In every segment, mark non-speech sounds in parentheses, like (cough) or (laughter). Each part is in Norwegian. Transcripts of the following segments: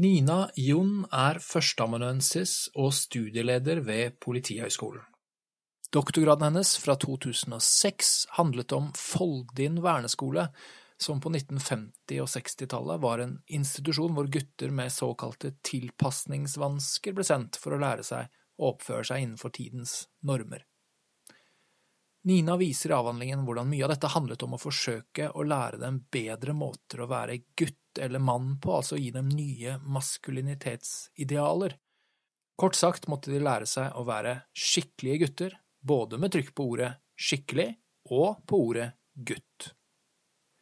Nina Jon er førsteamanuensis og studieleder ved Politihøgskolen. Doktorgraden hennes fra 2006 handlet om Foldin verneskole, som på 1950- og 60-tallet var en institusjon hvor gutter med såkalte tilpasningsvansker ble sendt for å lære seg å oppføre seg innenfor tidens normer. Nina viser i avhandlingen hvordan mye av dette handlet om å forsøke å lære dem bedre måter å være gutt eller mann på, altså gi dem nye maskulinitetsidealer. Kort sagt måtte de lære seg å være skikkelige gutter, både med trykk på ordet skikkelig og på ordet gutt.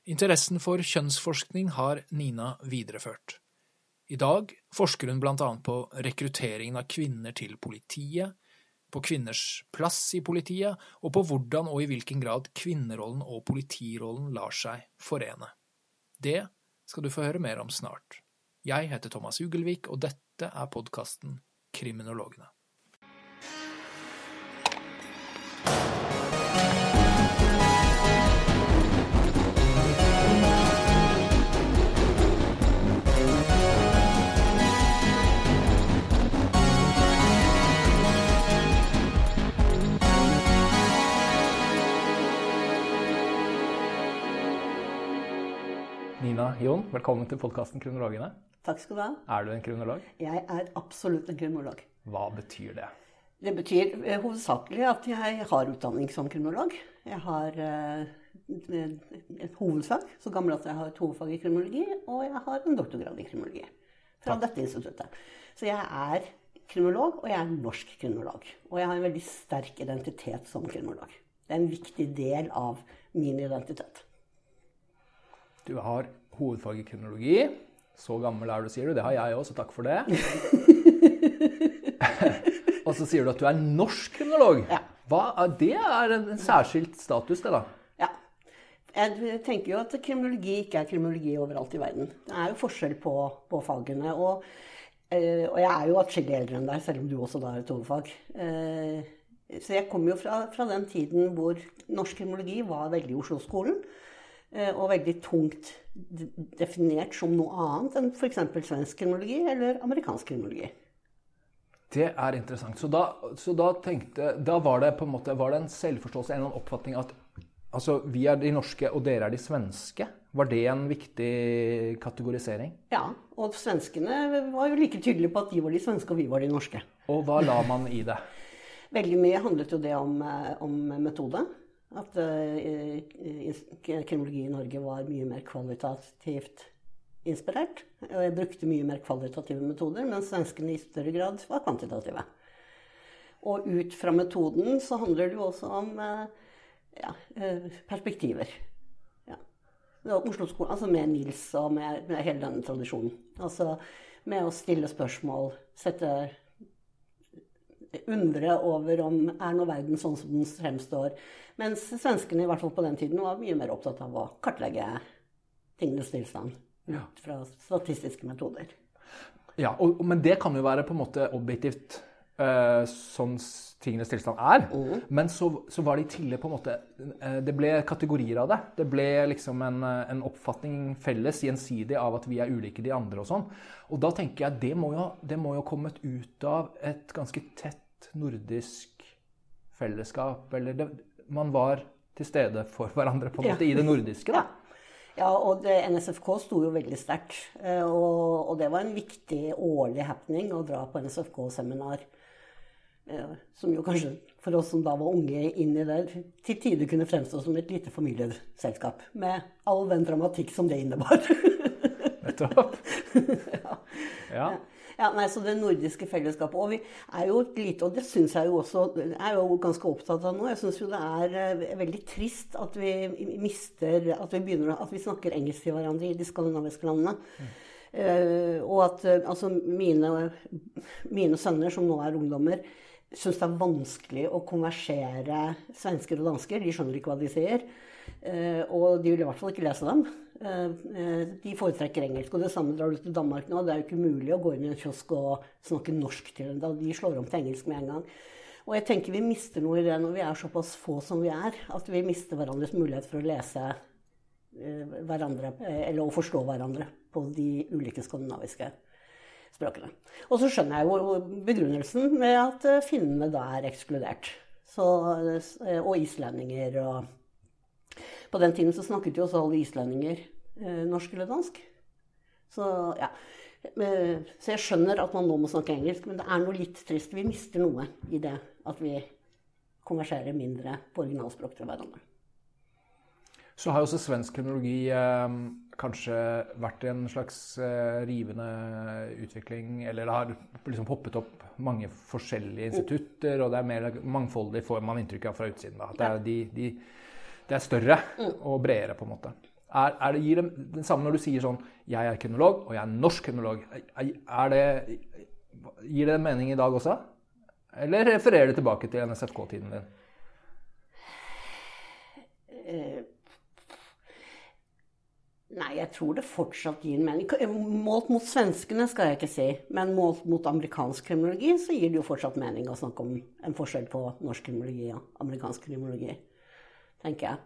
Interessen for kjønnsforskning har Nina videreført. I dag forsker hun blant annet på rekrutteringen av kvinner til politiet, på kvinners plass i politiet, og på hvordan og i hvilken grad kvinnerollen og politirollen lar seg forene. Det skal du få høre mer om snart. Jeg heter Thomas Ugelvik, og dette er podkasten Kriminologene. Jon, velkommen til podkasten Kriminologene. Takk skal du ha. Er du en kriminolog? Jeg er absolutt en kriminolog. Hva betyr det? Det betyr eh, hovedsakelig at jeg har utdanning som kriminolog. Jeg har eh, et hovedfag, så gammel at jeg har et hovedfag i kriminologi, og jeg har en doktorgrad i kriminologi fra Takk. dette instituttet. Så jeg er kriminolog, og jeg er norsk kriminolog. Og jeg har en veldig sterk identitet som kriminolog. Det er en viktig del av min identitet. Du har hovedfag i kriminologi. Så gammel er du, sier du. Det har jeg òg, så takk for det. (laughs) og så sier du at du er norsk kriminolog. Ja. Er- det er en en særskilt status, det, da. Ja. Jeg tenker jo at kriminologi ikke er kriminologi overalt i verden. Det er jo forskjell på, på fagene. Og, øh, og jeg er jo atskillig eldre enn deg, selv om du også da har et hovedfag. Uh, så jeg kommer jo fra, fra den tiden hvor norsk kriminologi var veldig i Oslo-skolen. Eh, Og veldig tungt definert som noe annet enn f.eks. svensk kriminologi eller amerikansk kriminologi. Det er interessant. Så da, så da tenkte Da var det på en måte Var det en selvforståelse, en oppfatning at altså, vi er de norske, og dere er de svenske? Var det en viktig kategorisering? Ja, og svenskene var jo like tydelige på at de var de svenske og vi var de norske. Og hva la man i det? Veldig mye handlet jo det om, eh, om metode. At eh, kriminologi i Norge var mye mer kvalitativt inspirert. Og jeg brukte mye mer kvalitative metoder, mens svenskene i større grad var kvantitative. Og ut fra metoden så handler det jo også om eh, ja, eh, perspektiver. Ja. Oslo-skolen, altså med Nils og med, med hele denne tradisjonen. Altså med å stille spørsmål, sette undre over om er nå verden sånn som den fremstår. Mens svenskene i hvert fall på den tiden var mye mer opptatt av å kartlegge tingenes tilstand ut fra statistiske metoder. Ja, og, men det kan jo være på en måte objektivt eh, sånn tingenes tilstand er. Men så, så var det i tillegg på en måte uh, Det ble kategorier av det. Det ble liksom en, eh, en oppfatning felles, gjensidig, av at vi er ulike de andre og sånn. Og da tenker jeg det må jo, det må jo kommet ut av et ganske tett nordisk fellesskap. Eller det, man var til stede for hverandre på en Ja. måte i det nordiske, da. (laughs) Ja, og det, NSFK sto jo veldig sterkt. Og, og det var en viktig årlig happening å dra på NSFK-seminar. Eh, Som jo kanskje for oss som da var unge inni der, til tider kunne fremstå som et lite familieselskap. Med all den dramatikk som det innebar. (laughs) Nettopp. (laughs) Ja. Ja, nei, så Det nordiske fellesskapet. Og vi er jo et lite, og det syns jeg jo også er jo ganske opptatt av nå. Jeg syns jo det er eh, veldig trist at vi mister At vi begynner at vi snakker engelsk til hverandre i de skandinaviske landene. Eh, og at altså mine, mine sønner, som nå er ungdommer, syns det er vanskelig å konversere svensker og dansker. De skjønner ikke hva de sier. Eh, og de vil i hvert fall ikke lese dem. Eh, eh, de foretrekker engelsk. Og det samme drar du til Danmark nå. Det er jo ikke mulig å gå inn i en kiosk og snakke norsk til dem. De slår om til engelsk med en gang. Og jeg tenker vi mister noe i det når vi er såpass få som vi er. At vi mister hverandres mulighet for å lese hverandre, eller å forstå hverandre på de ulike skandinaviske språkene. Og så skjønner jeg jo begrunnelsen med at eh, finnene da er ekskludert. Så, eh, og islendinger og På den tiden så snakket jo også alle islendinger eh, norsk eller dansk. Så ja. Så jeg skjønner at man nå må snakke engelsk, men det er noe litt trist. Vi mister noe i det at vi konverserer mindre på originalspråk til hverandre. Så har jo også svensk kronologi eh, kanskje vært i en slags eh, rivende utvikling, eller det har liksom poppet opp mange forskjellige institutter, og det er mer mangfoldig, får man inntrykk av fra utsiden. Da. Det, er, de, de, det er større og bredere, på en måte. Er, er det, gir det den samme når du sier sånn 'Jeg er kriminolog, og jeg er norsk kriminolog'. Er det, gir det mening i dag også? Eller refererer det tilbake til NSFK-tiden din? Eh, Nei, jeg tror det fortsatt gir en mening. Målt mot svenskene skal jeg ikke si, men målt mot amerikansk kriminologi så gir det jo fortsatt mening å snakke om en forskjell på norsk kriminologi og amerikansk kriminologi, tenker jeg.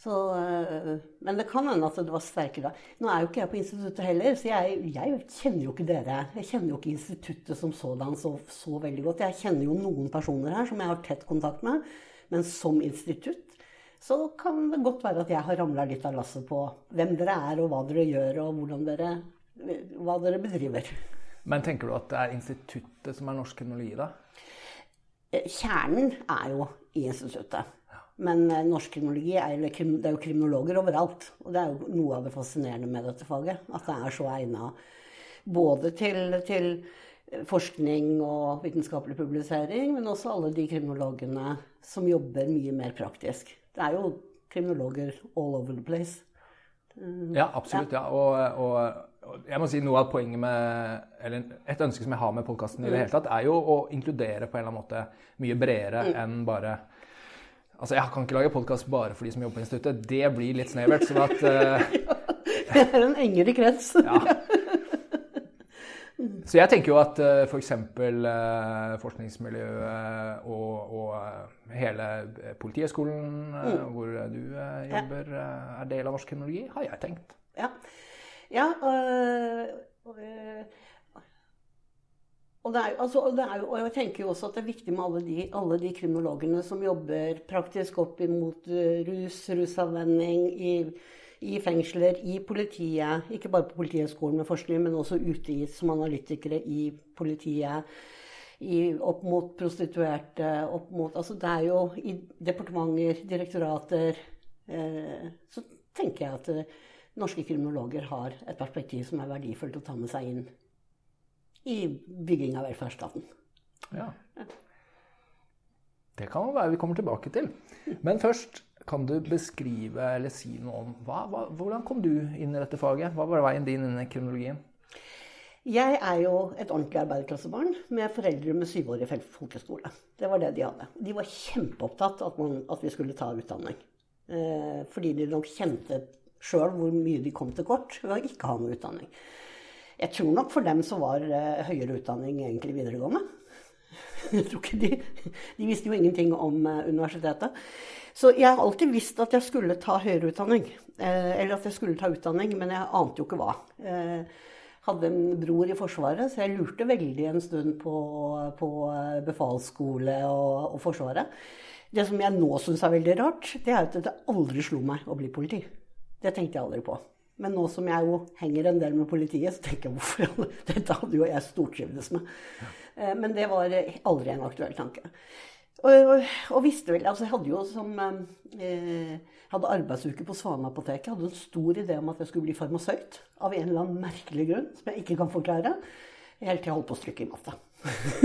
Så, øh, men det kan hende at det var sterkere da. Nå er jo ikke jeg på instituttet heller, så jeg, jeg kjenner jo ikke dere. Jeg kjenner jo ikke instituttet som sådan så, så, veldig godt. Jeg kjenner jo noen personer her som jeg har tett kontakt med, men som institutt så kan det godt være at jeg har ramla litt av lasset på hvem dere er, og hva dere gjør, og dere, hva dere bedriver. Men tenker du at det er instituttet som er norsk kriminologi, da? Eh, kjernen er jo i instituttet. Men eh, norsk kriminologi er, det er jo kriminologer overalt. Og det er jo noe av det fascinerende med dette faget. At det er så egna både til, til, forskning og vitenskapelig publisering, men også alle de kriminologene som jobber mye mer praktisk. Det er jo kriminologer all over the place. Ja, absolutt. ja. Og, og, jeg må si noe av poenget med Eller et ønske som jeg har med podkasten, i det mm. hele tatt, er jo å inkludere på en eller annen måte mye bredere mm. enn bare Altså, jeg kan ikke lage podkast bare for de som jobber på instituttet. Det blir litt snevert. sånn at uh, (laughs) Det er en engere krets. (laughs) ja. Så jeg tenker jo at uh, f.eks. Uh, forskningsmiljøet og, og uh, hele Politihøgskolen, uh, mm. hvor du jobber, ja. er del av norsk kriminologi, har jeg tenkt. Ja, ja og, og, er, altså, det er, og, jeg tenker jo også at det er viktig med alle de, alle de kriminologene som jobber praktisk opp imot rus, rusavvenning i i fengsler, i politiet. Ikke bare på Politihøgskolen med forskning, men også ute i, som analytikere i politiet. I, opp mot prostituerte, opp mot Altså det er jo i departementer, direktorater eh, Så tenker jeg at eh, norske kriminologer har et perspektiv som er verdifullt å ta med seg inn i bygging av velferdsstaten. Ja. Det kan være vi kommer tilbake til. Men først kan du beskrive eller si noe om hva, hva, hvordan kom du inn i dette faget? Hva var veien din inn i kriminologien? Jeg er jo et ordentlig arbeiderklassebarn med foreldre med syvårig folkeskole. Det var det de hadde. De var kjempeopptatt av at, at vi skulle ta utdanning. Eh, fordi de nok kjente sjøl hvor mye de kom til kort ved å ikke ha noe utdanning. Jeg tror nok for dem så var eh, høyere utdanning egentlig videregående. (laughs) Jeg tror ikke de, de visste jo ingenting om eh, universitetet. Så jeg har alltid visst at jeg skulle ta høyere utdanning. Eh, eller at jeg skulle ta utdanning, men jeg ante jo ikke hva. Eh, hadde en bror i Forsvaret, så jeg lurte veldig en stund på, på befalsskole og, og, Forsvaret. Det som jeg nå syns er veldig rart, det er at det aldri slo meg å bli politi. Det tenkte jeg aldri på. Men nå som jeg jo henger en del med politiet, så tenker jeg hvorfor (laughs) Dette hadde jo jeg stortrivdes med. Eh, men det var aldri en aktuell tanke. Og, og, visste vel Altså, jeg hadde jo som eh, hadde arbeidsuke på Svaneapoteket. Hadde en stor idé om at jeg skulle bli farmasøyt. Av en eller annen merkelig grunn som jeg ikke kan forklare. Helt til jeg holdt på å stryke i matte.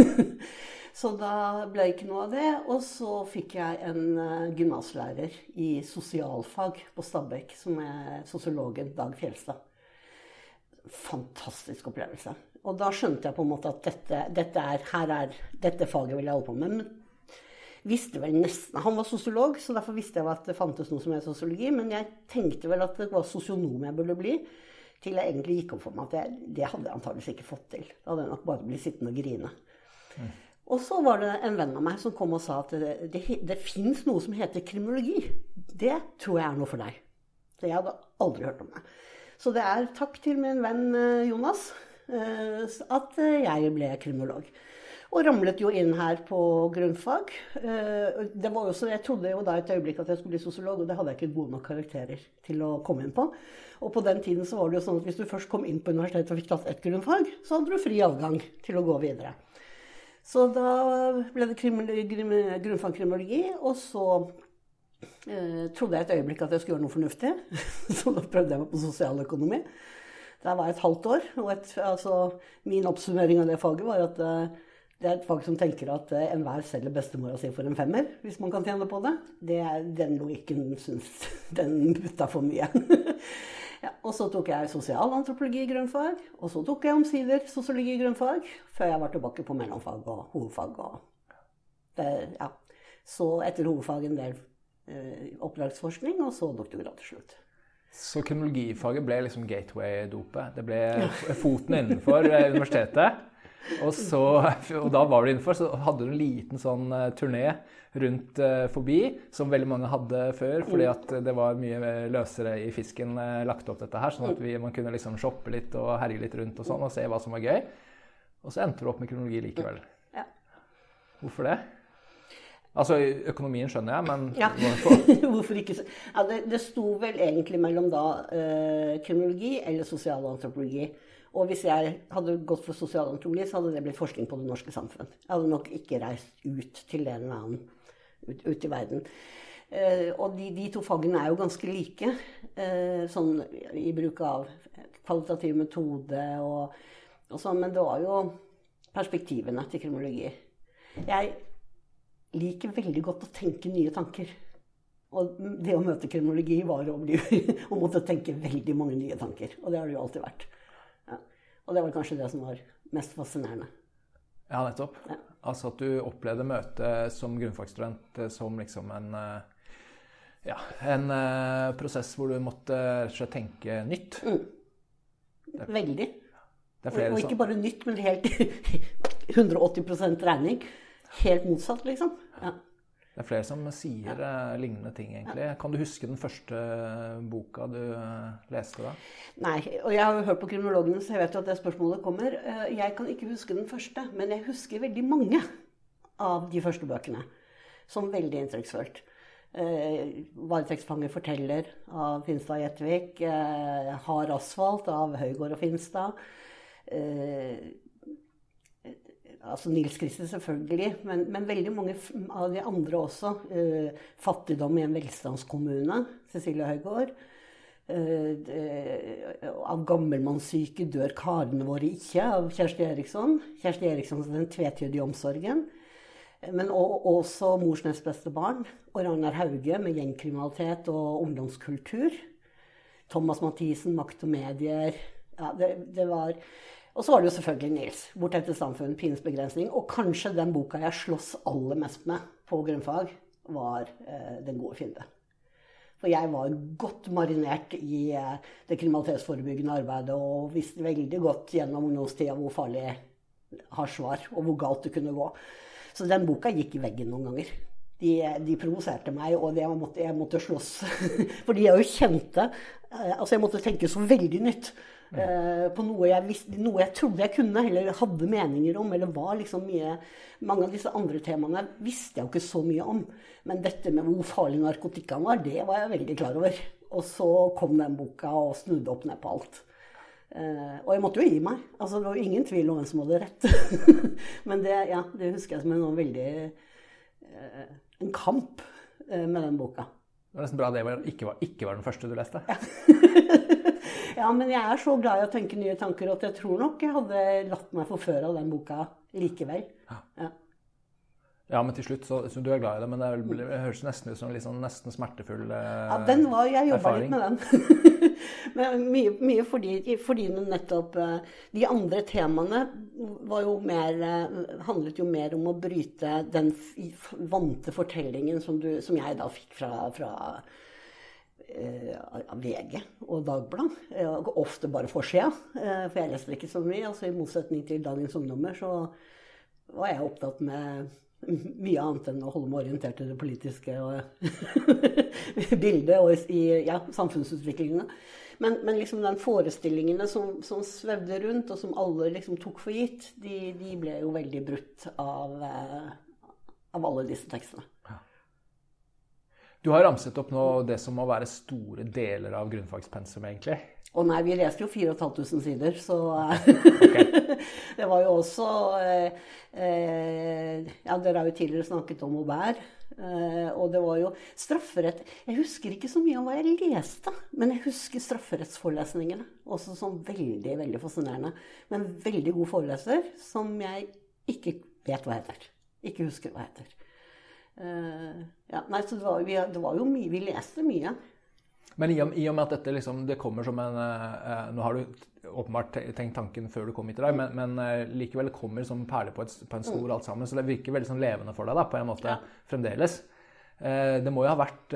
(laughs) så da ble det ikke noe av det. Og så fikk jeg en uh, gymnaslærer i sosialfag på Stabekk, som er sosiologen Dag Fjelstad. Fantastisk opplevelse. Og da skjønte jeg på en måte at dette, dette, er, er, dette faget vil jeg holde på med. Men visste vel nesten Han var sosiolog, så derfor visste jeg at det fantes noe som het sosiologi. Men jeg tenkte vel at det var sosionom jeg burde bli. Til jeg egentlig gikk opp for meg at jeg, det hadde jeg antakeligvis ikke fått til. Da hadde jeg nok bare blitt sittende og grine. Mm. Og så var det en venn av meg som kom og sa at det, det, det fins noe som heter kriminologi. Det tror jeg er noe for deg. Så jeg hadde aldri hørt om det. Så det er takk til min venn eh, Jonas eh, at jeg ble kriminolog. Og ramlet jo inn her på grunnfag. Eh, det var også, jeg trodde jo da et øyeblikk at jeg skulle bli sosiolog, og det hadde jeg ikke gode nok karakterer til å komme inn på. Og på den tiden så var det jo sånn at hvis du først kom inn på universitetet og fikk tatt ett grunnfag, så hadde du fri adgang til å gå videre. Så da ble det grunnfag kriminologi, og så eh, trodde jeg et øyeblikk at jeg skulle gjøre noe fornuftig. (laughs) så da prøvde jeg meg på sosialøkonomi. Der var jeg et halvt år. Og et, altså, min oppsummering av det faget var at eh, det er et fag som tenker at eh, enhver selger bestemora si for en femmer, hvis man kan tjene på det. det er, den logikken syns (laughs) den butta for mye. (laughs) ja, og så tok jeg sosialantropologi i grunnfag, og så tok jeg omsider sosiologi i grunnfag, før jeg var tilbake på mellomfag og hovedfag. Og det, ja. Så etter hovedfag en del eh, oppdragsforskning, og så doktorgrad til slutt. Så kriminologifaget ble liksom gateway-dopet? Det ble foten innenfor eh, universitetet? Og, så, og da var du innenfor, så hadde du en liten sånn uh, turné rundt uh, forbi, som veldig mange hadde før, fordi at det var mye løsere i fisken lagt opp dette her, sånn at vi, man kunne liksom shoppe litt og herje litt rundt og sånn, og se hva som var gøy. Og så endte du opp med kronologi likevel. Ja. Hvorfor det? Altså, Økonomien skjønner jeg, men ja. (laughs) hvorfor ikke? Ja, det, det sto vel egentlig mellom da eh, kronologi eller sosialantropologi. Og hvis jeg hadde gått for sosialantropologi, så hadde det blitt forskning på det norske samfunn. Jeg hadde nok ikke reist ut til en eller annen ut, ut i verden. Eh, og de, de, to fagene er jo ganske like, eh, sånn i bruk av kvalitativ metode og, og sånn. Men det var jo perspektivene til kriminologi. Jeg liker veldig godt å tenke nye tanker. Og det å møte kriminologi var å, bli, (laughs) måtte tenke veldig mange nye tanker. Og det har det jo alltid vært. Og det var kanskje det som var mest fascinerende. Ja, nettopp. Ja. Altså at du opplevde møtet som grunnfagsstudent eh, som liksom en eh, ja, en uh, prosess hvor du måtte rett og slett tenke nytt. Mm. Veldig. og, og ikke bare nytt, men helt (laughs) 180% regning. Helt motsatt, liksom. Ja. Det er flere som sier ja. Eh, lignende ting, egentlig. Kan du huske den første boka du eh, leste da? Nei, og jeg har jo hørt på kriminologene, så jeg vet jo at det spørsmålet kommer. Eh, jeg kan ikke huske den første, men jeg husker veldig mange av de første bøkene som veldig inntrykksfølt. Varetektsfanger forteller av Finstad Gjetvik. Hard asfalt av Høygård og Finstad altså Nils Christer selvfølgelig, men, men, veldig mange av de andre også. Eh, 'Fattigdom i en velstandskommune', Cecilie Høygaard. Eh, av gammelmannssyke dør karene våre ikke, av Kjersti Eriksson. Kjersti Eriksson Den tvetydige omsorgen. Men også Mors beste barn. Og Ragnar Hauge med gjengkriminalitet og ungdomskultur. Thomas Mathisen, Makt og medier. Ja, det, det var og så var det jo selvfølgelig Nils. 'Bort etter samfunn, pinens begrensning'. Og kanskje den boka jeg slåss aller mest med på grunnfag, var eh, 'Den gode fiende'. For jeg var godt marinert i eh, det kriminalitetsforebyggende arbeidet og visste veldig godt gjennom ungdomstida hvor farlig hasj var, og hvor galt det kunne gå. Så den boka gikk i veggen noen ganger. De, de provoserte meg, og jeg måtte, jeg måtte slåss. (laughs) Fordi jeg jo kjente eh, Altså, jeg måtte tenke så veldig nytt. Eh, på noe jeg, visste, noe jeg, trodde jeg kunne, eller hadde meninger om. eller var liksom mye, Mange av disse andre temaene visste jeg jo ikke så mye om. Men dette med hvor farlig narkotikaen var, det var jeg veldig klar over. Og så kom den boka og snudde opp ned på alt. Uh, og jeg måtte jo gi meg. Altså, det var jo ingen tvil om hvem som hadde rett. (laughs) Men det, ja, det, husker jeg som en veldig uh, En kamp med den boka. Det var nesten bra det ikke var, ikke var den første du leste. Ja. (laughs) Ja, men jeg er så glad i å tenke nye tanker at jeg tror nok jeg hadde latt meg forføre av den boka likevel. Ja. ja. Ja, men til slutt, så, så, Du er glad i det, men det, er, det høres nesten ut som en sånn, nesten smertefull eh, Ja, den var, jeg jobba litt med den. (laughs) men mye, mye fordi, fordi nettopp eh, De andre temaene var jo mer, eh, handlet jo mer om å bryte den vante fortellingen som, du, som jeg da fikk fra, fra eh, VG og Dagbladet. Og ofte bare forsida, eh, for jeg leser ikke så mye. altså I motsetning til dagens ungdommer så var jeg opptatt med mye annet enn å holde meg orientert i det politiske (laughs) bildet og i ja, samfunnsutviklingene. Men, men liksom den forestillingene som, som, svevde rundt, og som alle liksom tok for gitt, de, de ble jo veldig brutt av, eh, av alle disse tekstene. Du har ramset opp nå det som må være store deler av grunnfagspensum, egentlig. Å nei, vi leste jo 4500 sider, så okay. (laughs) Det var jo også eh, eh, Ja, dere har jo tidligere snakket om Aubert. Eh, og det var jo strafferett Jeg husker ikke så mye om hva jeg leste, men jeg husker strafferettsforelesningene også som veldig, veldig fascinerende. Men veldig god foreleser som jeg ikke vet hva heter. Ikke husker hva heter. Uh, ja, nei, så det var, vi, det var, jo mye Vi leste mye. Men i og, i og med at dette liksom, det kommer som en uh, Nå har du åpenbart tenkt tanken før du kom hit i dag, men, men uh, likevel kommer som perler på, et, på, en snor mm. alt sammen. Så det virker veldig sånn levende for deg da, på en måte ja. fremdeles. det må jo ha vært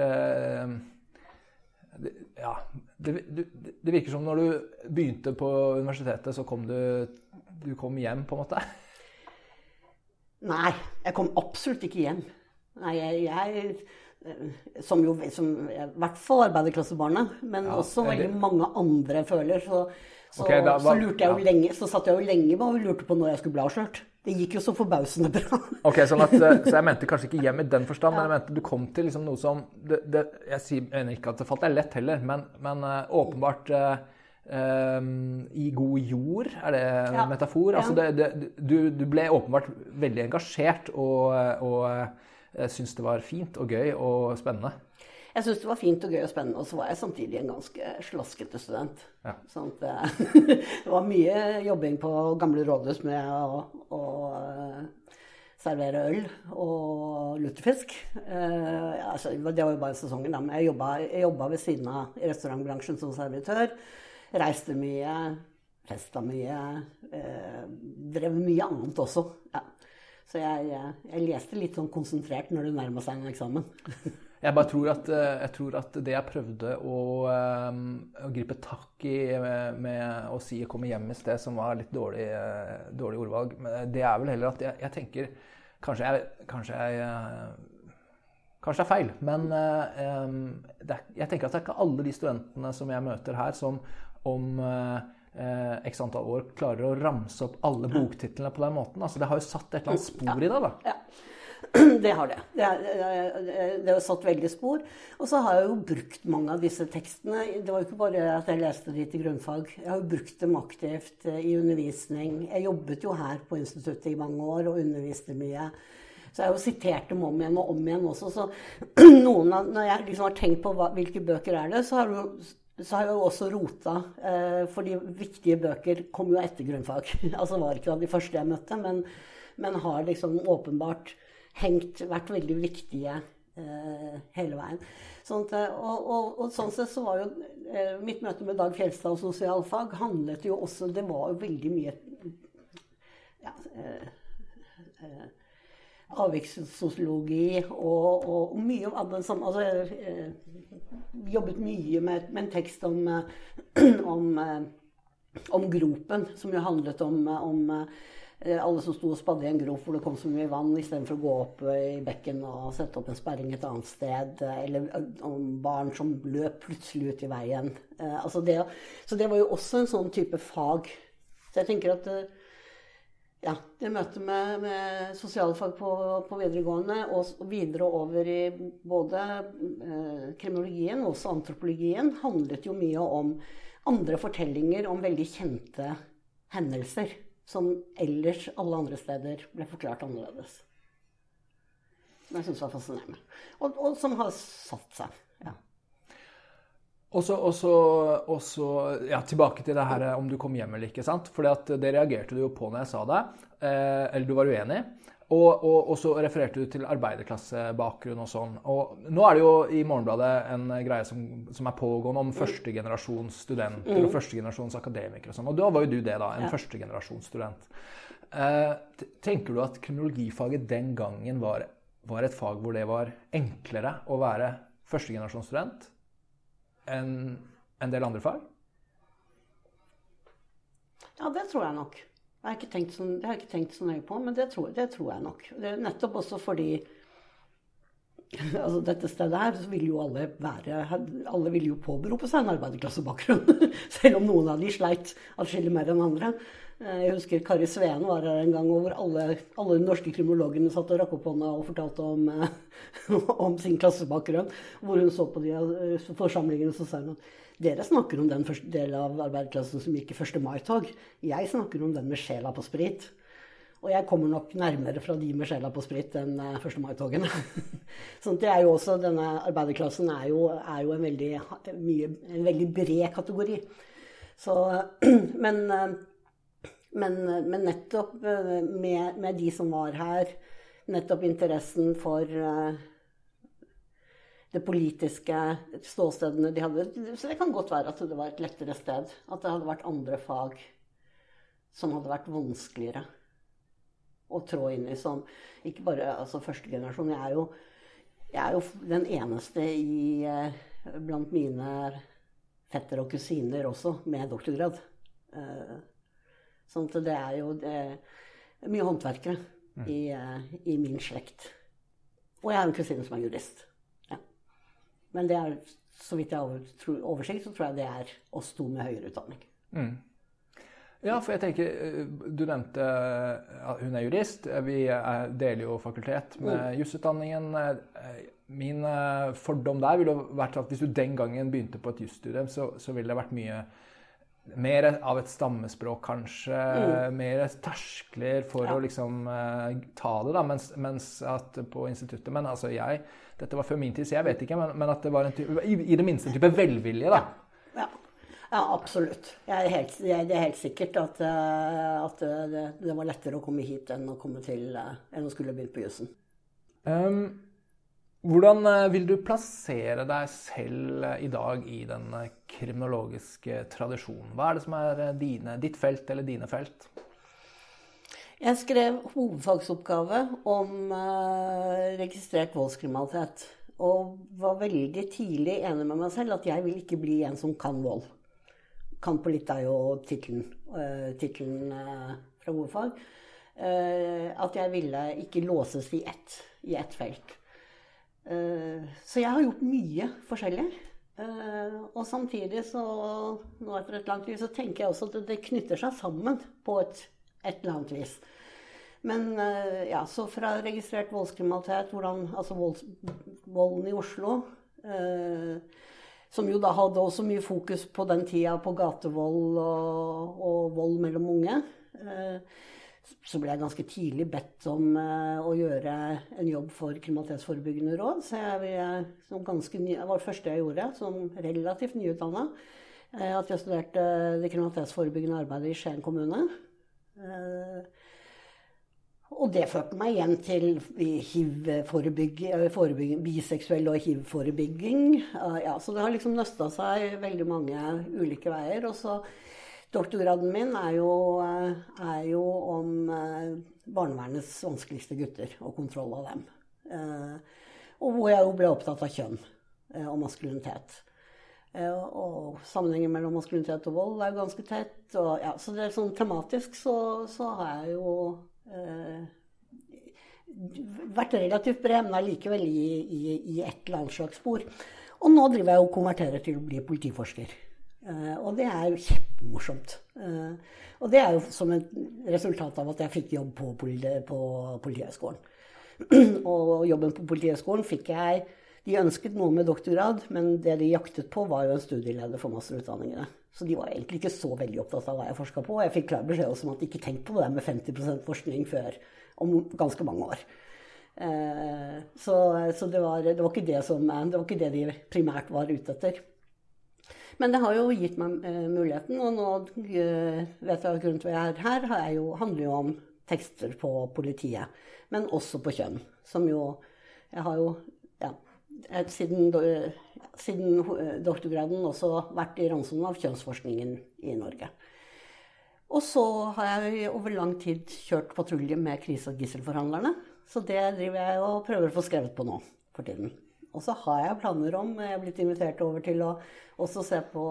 det, ja, det, det, det, virker som når du begynte på universitetet, så kom du, du kom hjem, på en måte? Nei, jeg kom absolutt ikke hjem. Nei, jeg, jeg eh, som jo som, I hvert fall arbeiderklassebarnet, men ja, også veldig mange andre føler. Så, så, okay, var, så, lurte jeg jo ja. lenge, så satt jeg jo lenge og lurte på når jeg skulle bli avslørt. Det gikk jo så forbausende bra. ok, sånn at, (laughs) eh, Så jeg mente kanskje ikke hjem i den forstand, ja. men jeg mente du kom til liksom noe som det, det, Jeg sier mener ikke at det falt deg lett heller, men, men uh, åpenbart uh, um, i god jord, er det en ja. metafor? Altså, det, du, du, ble åpenbart veldig engasjert og, og jeg syntes det var fint og gøy og spennende. Jeg syntes det var fint og gøy og spennende, og så var jeg samtidig en ganske slaskete student. Ja. Sånn det, (laughs) det, var mye jobbing på gamle rådhus med å, å uh, servere øl og lutefisk. Uh, altså, det var jo bare sesongen, da, men jeg jobba, jeg jobba ved siden av restaurantbransjen som servitør. Reiste mye, festa mye. Drev mye annet også. Ja. Så jeg, jeg, leste litt sånn konsentrert når det nærma seg en eksamen. (laughs) jeg bare tror at, eh, jeg tror at, det jeg prøvde å, um, å gripe tak i med, med, å si 'komme hjem' i sted, som var litt dårlig, dårlig ordvalg, det er vel heller at jeg, jeg tenker Kanskje jeg, kanskje jeg Kanskje det er feil, men jeg tenker at det er ikke alle de studentene som jeg møter her, som om eh, x antall år klarer å ramse opp alle boktitlene på den måten. Altså, det har jo satt et eller annet spor ja. i deg, da. Ja. (clears throat) Det har det. Det, det har satt veldig spor. Og så har jeg jo brukt mange av disse tekstene. Det var jo ikke bare at jeg leste de til grunnfag. Jeg har jo brukt dem aktivt eh, i undervisning. Jeg jobbet jo her på instituttet i mange år og underviste mye. Så jeg har jo sitert dem om igjen og om igjen også. Så (clears throat) noen av, når jeg liksom har tenkt på hva, hvilke bøker er det, så har det jo så har jeg jo også rota, for fordi viktige bøker kom jo etter grunnfag. (laughs) altså var ikke av de første jeg møtte, men, men har liksom åpenbart hengt, vært veldig viktige eh, hele veien. At, og, og, og, sånn sett så var jo eh, mitt møte med Dag Fjelstad og sosialfag handlet jo også Det var jo veldig mye ja, eh, eh, avvikssosiologi og, og, mye av den samme altså, eh, Jobbet mye med, med en tekst om, eh, (clears throat) om, eh, om, gropen, som jo handlet om, om alle som sto og spadde i en grop hvor det kom så mye vann, istedenfor å gå opp i bekken og sette opp en sperring et annet sted. Eller om barn som løp plutselig ut i veien. Altså det, så det var jo også en sånn type fag. Så jeg tenker at ja, det møtet med, med sosialfag på, på, videregående og videre over i både eh, kriminologien og også antropologien handlet jo mye om andre fortellinger om veldig kjente hendelser. Som ellers alle andre steder ble forklart annerledes. Som jeg syns var fascinerende. Og, og som har satt seg. Og så, ja, tilbake til det her om du kom hjem eller ikke. sant? For det reagerte du jo på når jeg sa det. Eh, eller du var uenig. Og, og, og, så refererte du til arbeiderklassebakgrunn og sånn. Og nå er det jo i Morgenbladet en greie som, som er pågående om førstegenerasjons studenter mm. og førstegenerasjons akademikere og sånn. Og da var jo du det, da. En ja. førstegenerasjons student. Eh, tenker du at kriminologifaget den gangen var, var et fag hvor det var enklere å være førstegenerasjonsstudent? Enn en del andre fag? Ja, det tror jeg nok. Jeg har ikke tenkt så, jeg ikke tenkt så nøye på, men det tror, det tror, jeg nok. Nettopp også fordi altså dette stedet her, ville jo alle være Alle vil jo påberope seg en arbeiderklassebakgrunn. (laughs) Selv om noen av de sleit atskillig mer enn andre. Eh, jeg husker Kari Sveen var her en gang hvor alle, alle de norske kriminologene satt og rakk opp hånda og fortalte om, eh, (laughs) om, sin klassebakgrunn. Hvor hun så på de eh, forsamlingene så sa at dere snakker om den delen av arbeiderklassen som gikk i 1. mai-tog. Jeg snakker om den med sjela på sprit. Og jeg kommer nok nærmere fra de med sjela på sprit enn 1. Eh, mai-togene. (laughs) sånn det er jo også, Denne arbeiderklassen er jo, er jo en, veldig, mye, en, veldig, bred kategori. Så, (clears throat) men, men, men, nettopp eh, med, med, de som var her, nettopp interessen for eh, det politiske ståstedene de hadde Så det kan godt være at det var et lettere sted. At det hadde vært andre fag som hadde vært vanskeligere å trå inn i som ikke bare altså første generasjon. Jeg er jo, jeg er jo den eneste i, eh, blant mine fetter og kusiner også med doktorgrad. Eh, sånn at det er jo det er mye håndverkere mm. i, eh, i, min slekt. Og jeg har en kusine som er jurist. Ja. Men det er, så vidt jeg har oversikt, så tror jeg det er oss to med høyere utdanning. Mm. Ja, for jeg tenker eh, Du nevnte at hun er jurist. Vi deler jo fakultet med mm. jusutdanningen. Eh, min eh, fordom der ville vært at hvis du den gangen begynte på et jusstudium, så, så ville det vært mye mer av et stammespråk, kanskje. Mm. Mer terskler for ja. å liksom ta det, da. Mens, mens, at på instituttet Men altså, jeg Dette var før min tid, så jeg vet ikke. Men, men at det var en type, i, i, det minste en type velvilje, da. Ja. ja. Ja, absolutt. Er helt, det er helt sikkert at, eh, at det, det, var lettere å komme hit enn å, komme til, eh, enn å skulle begynt på jussen. Um, hvordan eh, vil du plassere deg selv i dag i den kriminologiske tradisjonen? Hva er det som er dine, ditt felt eller dine felt? Jeg skrev hovedfagsoppgave om registrert voldskriminalitet. Og var veldig tidlig enig med meg selv at jeg vil ikke bli en som kan vold. Kampolitt er jo tittelen fra hovedfag. At jeg ville ikke låses i ett, i ett felt. Uh, så jeg har gjort mye forskjellig. og samtidig så, nå etter et langt liv, så tenker jeg også at det knytter seg sammen på et, et eller annet vis. Men ja, så fra registrert voldskriminalitet, hvordan, altså volds, volden i Oslo eh, som jo da hadde også mye fokus på den tida på gatevold og, og vold mellom unge. Eh, så ble jeg ganske tidlig bedt om eh, å gjøre en jobb for kriminalitetsforebyggende råd. Så jeg, ny, det var det første jeg gjorde som relativt nyutdanna. Eh, at jeg studerte det kriminalitetsforebyggende arbeidet i Skien kommune. Og det førte meg igjen til biseksuell og hiv-forebygging. Ja, så det har liksom nøsta seg veldig mange ulike veier. Og så doktorgraden min er jo, er jo om eh, barnevernets vanskeligste gutter og kontroll av dem. Eh, og hvor jeg jo ble opptatt av kjønn eh, og maskulinitet. Og sammenhengen mellom maskulinitet og vold er jo ganske tett. Og, ja, så det er sånn tematisk så, så har jeg jo Eh, vært relativt bred, men allikevel i, i, i, et eller annet slags spor. Og nå driver jeg og konverterer til å bli politiforsker. Uh, og det er jo kjempemorsomt. Uh, og det er jo som et resultat av at jeg fikk jobb på, politi på Politihøgskolen. (clears throat) og jobben på Politihøgskolen fikk jeg De ønsket noe med doktorgrad, men det de jaktet på, var jo en studieleder for masterutdanningene. Så de var egentlig ikke så veldig opptatt av hva jeg forska på. Og jeg fikk klar beskjed om at ikke tenkte på det med 50% forskning før om ganske mange år. Eh, så, så det, var, det, var som, det, var, ikke det de primært var ute etter. Men det har jo gitt meg eh, muligheten, og nå eh, vet jeg grunnen til at jeg er her, jo, handler jo om tekster på politiet. Men også på kjønn. Som jo Jeg har jo ja, siden siden doktorgraden også vært i ransomen av kjønnsforskningen i Norge. Og så har jeg over lang tid kjørt patrulje med krise- og gisselforhandlerne. Så det driver jeg og prøver å få skrevet på nå for tiden. Og så har jeg planer om Jeg er blitt invitert over til å også se på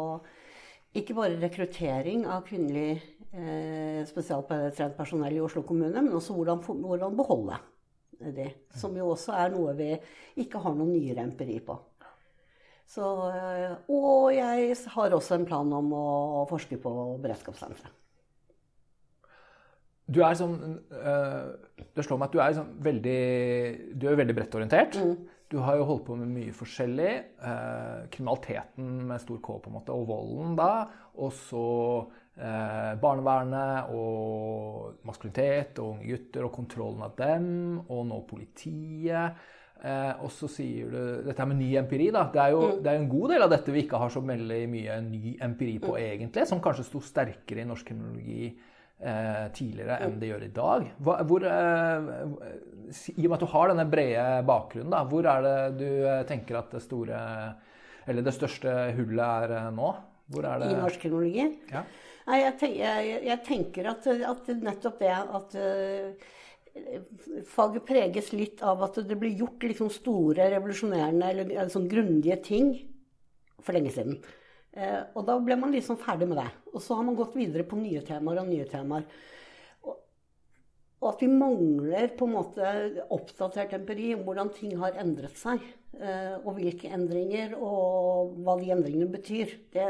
ikke bare rekruttering av kvinnelig eh, spesialtrent personell i Oslo kommune, men også hvordan, hvordan beholde det. Som jo også er noe vi ikke har noen nyere empiri på. Så, eh, og jeg har også en plan om å forske på beredskapssenteret. Du er sånn øh, Det slår meg at du er sånn veldig Du er veldig bredt orientert. Mm. Du har jo holdt på med mye forskjellig. Eh, kriminaliteten med stor K, på en måte, og volden da. Og så eh, barnevernet og maskulinitet og unge gutter og kontrollen av dem. Og nå politiet. Eh, og så sier du dette med ny empiri. da, Det er jo mm. det er en god del av dette vi ikke har så veldig mye ny empiri på, mm. egentlig. Som kanskje sto sterkere i norsk kriminologi tidligere enn det gjør i dag. Hva, hvor, eh, I og med at du har denne brede bakgrunnen, da, hvor er det du eh, tenker at det store Eller det største hullet er eh, nå? Hvor er det I norsk kriminologi? Ja. Nei, jeg, tenker, jeg, jeg tenker at, at, nettopp det at faget preges litt av at det blir gjort liksom store, revolusjonerende eller, eller sånn grundige ting for lenge siden. Eh, og da ble man liksom ferdig med det. Og så har man gått videre på nye temaer og nye temaer. Og, og at vi mangler på en måte oppdatert empiri om hvordan ting har endret seg. Eh, og hvilke endringer, og hva de endringene betyr. Det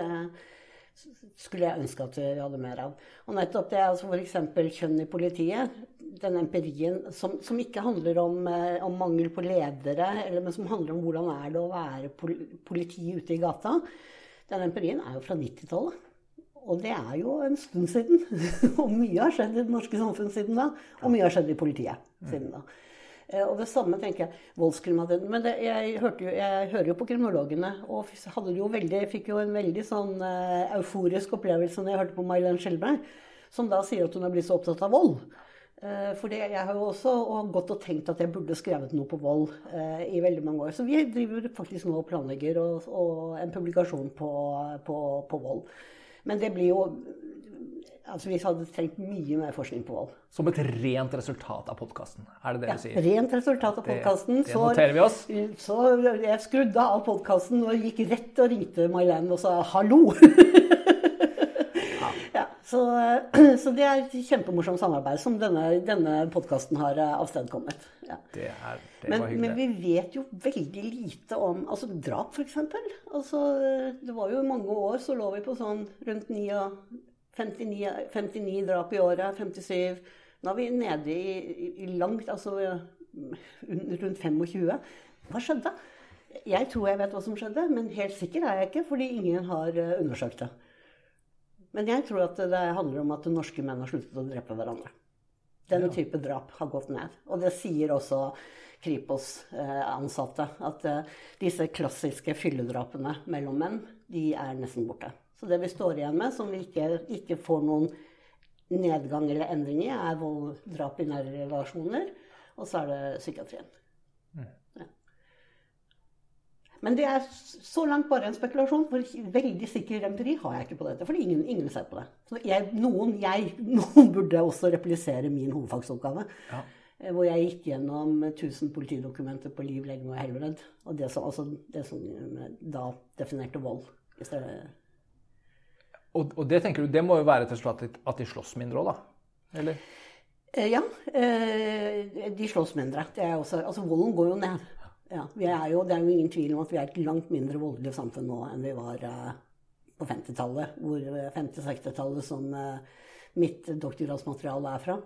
skulle jeg ønske at vi hadde mer av. Og nettopp det, altså f.eks. kjønn i politiet. Den empirien som, som ikke handler om, eh, om, mangel på ledere, men som handler om hvordan er det å være politi ute i gata. Den empirien er jo fra 90-tallet. Og det er jo en stund siden. (laughs) og mye har skjedd i det norske samfunn siden da. Og mye har skjedd i politiet siden da. Eh, og det samme tenker jeg voldskriminalitet. Men det, jeg, jo, jeg, hører jo på kriminologene, og jo veldig, fikk jo en veldig sånn uh, euforisk opplevelse når jeg hørte på May-Len Skjelberg, som da sier at hun er blitt så opptatt av vold. Uh, for det, jeg har jo også gått og tenkt at jeg burde skrevet noe på vold eh, i veldig mange år. Så vi driver faktisk nå og planlegger og, og en publikasjon på, på, på vold. Men det blir jo Altså, Vi hadde trengt mye mer forskning på vold. Som et rent resultat av podkasten? Er det det ja, du sier? Ja, Rent resultat av podkasten. Det, det noterer vi oss. Så, så jeg skrudde av podkasten og gikk rett og ringte May-Len og sa 'hallo'. (laughs) ja. ja så, (clears throat) så, det er et kjempemorsomt samarbeid som denne, denne podkasten har eh, avstedkommet. Ja. Det, er, det men, men, vi vet jo veldig lite om altså drap, f.eks. Altså, det var jo mange år så lå vi på sånn rundt 9 59, 59 drap i året, 57 Nå er vi nede i, i langt Altså rundt 25. Hva skjedde? Jeg tror jeg vet hva som skjedde, men helt sikker er jeg ikke, fordi ingen har eh, undersøkt det. Men jeg tror at det handler om at norske menn har sluttet å drepe hverandre. Den ja. type drap har gått ned. Og det sier også Kripos-ansatte. At eh, disse klassiske fylledrapene mellom menn, de er nesten borte. Så det vi står igjen med, som vi ikke, ikke får noen nedgang eller endring i, er vold, drap i nære relasjoner. Og så er det psykiatrien. Mm. Ja. Men det er så langt bare en spekulasjon. For veldig sikker empiri har jeg ikke på dette. Fordi ingen, ingen ser på det. Så jeg, noen, jeg, (laughs) noen burde også replisere min hovedfagsoppgave. Ja. Eh, hvor jeg gikk gjennom 1000 politidokumenter på liv, legning og helbred. Og det som, altså, det som da definerte vold. i stedet og, og, det tenker du, det må jo være et resultat at de slåss mindre òg, da? Eller? Eh, ja, eh, de slåss mindre. Også, altså volden går jo ned. Ja, er jo, det er jo ingen tvil om at vi er et langt mindre voldelig samfunn nå enn vi var uh, på 50-tallet. Hvor 50-60-tallet som mitt doktorgradsmateriale er fra.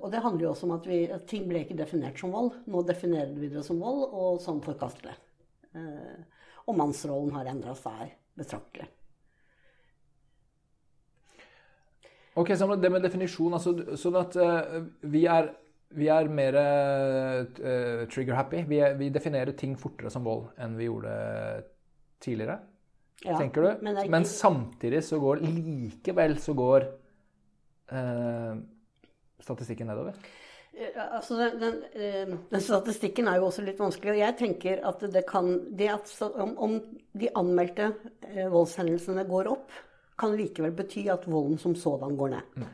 og det handler jo også om at, vi, at, ting ble ikke definert som vold. Nå definerer vi det som vold, og sånn forkaster det. og mannsrollen har endra seg betraktelig. Ok, så Det med definisjon altså, Sånn at uh, vi, er, vi er mer uh, trigger-happy. Vi, vi, definerer ting fortere som vold enn vi gjorde tidligere. Ja, tenker du? Men, ikke... men, samtidig så går likevel så går uh, statistikken nedover. Altså, den, den, den, statistikken er jo også litt vanskelig. og Jeg tenker at det kan det at, om, om de anmeldte voldshendelsene går opp, kan likevel bety at volden som sådan går ned. Mm.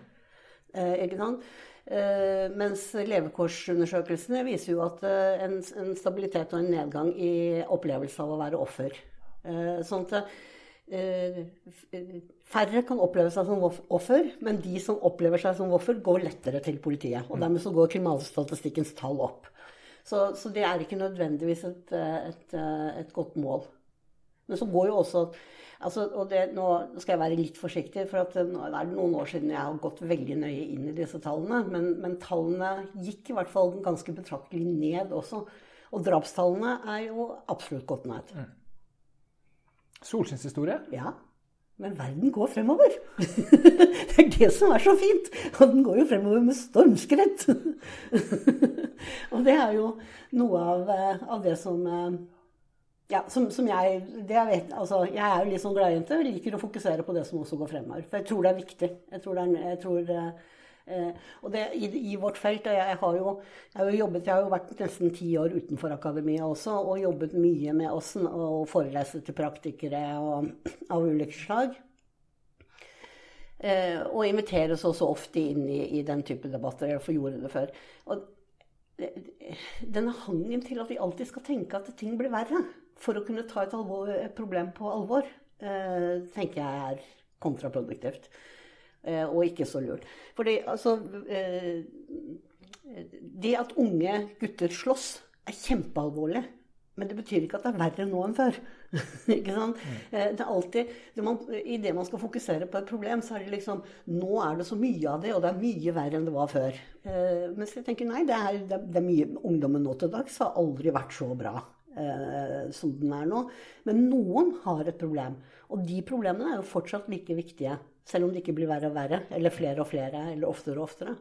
Eh, ikke sant? Eh, mens levekårsundersøkelsene viser jo at eh, en, en, stabilitet og en nedgang i opplevelse av å være offer. Eh, sånn at Færre kan oppleve seg som offer, men de som opplever seg som offer, går lettere til politiet. Og dermed så går kriminalstatistikkens tall opp. Så, så det er ikke nødvendigvis et, et, et, godt mål. Men så går jo også altså, og det, Nå skal jeg være litt forsiktig, for at, nå er det noen år siden jeg har gått veldig nøye inn i disse tallene. Men, men tallene gikk i hvert fall ganske betraktelig ned også. Og drapstallene er jo absolutt gått ned. Mm. Solskinnshistorie? Ja. Men verden går fremover. (laughs) det er det som er så fint. Og den går jo fremover med stormskritt. (laughs) og det er jo noe av, eh, av det som eh, ja, som, som jeg, jeg, vet, altså, jeg er jo litt sånn gladjente. Liker å fokusere på det som også går fremover. For jeg tror det er viktig. Jeg tror, det er, jeg tror eh, Eh, og det, i, i, vårt felt, og jeg har, jo, jeg har jo jobbet, jeg har jo vært nesten ti år utenfor akademia også, og jobbet mye med åssen og forelese til praktikere og, av ulike slag. Eh, og inviteres også ofte inn i, i den type debatter. Jeg gjorde det før. Og denne hangen til at vi alltid skal tenke at ting blir verre for å kunne ta et, alvor, et problem på alvor, eh, tenker jeg er kontraproduktivt. Eh, og ikke så lurt. Fordi altså eh, Det at unge gutter slåss, er kjempealvorlig. Men det betyr ikke at det er verre nå enn før. (laughs) ikke sant? Mm. Det er alltid, det man, I det man skal fokusere på et problem, så er det liksom Nå er det så mye av det, og det er mye verre enn det var før. Eh, mens jeg tenker nei, det er, det er mye Ungdommen nå til dags har aldri vært så bra eh, som den er nå. Men noen har et problem. Og de problemene er jo fortsatt like viktige selv om det ikke blir verre og verre, eller flere og flere, eller oftere og oftere.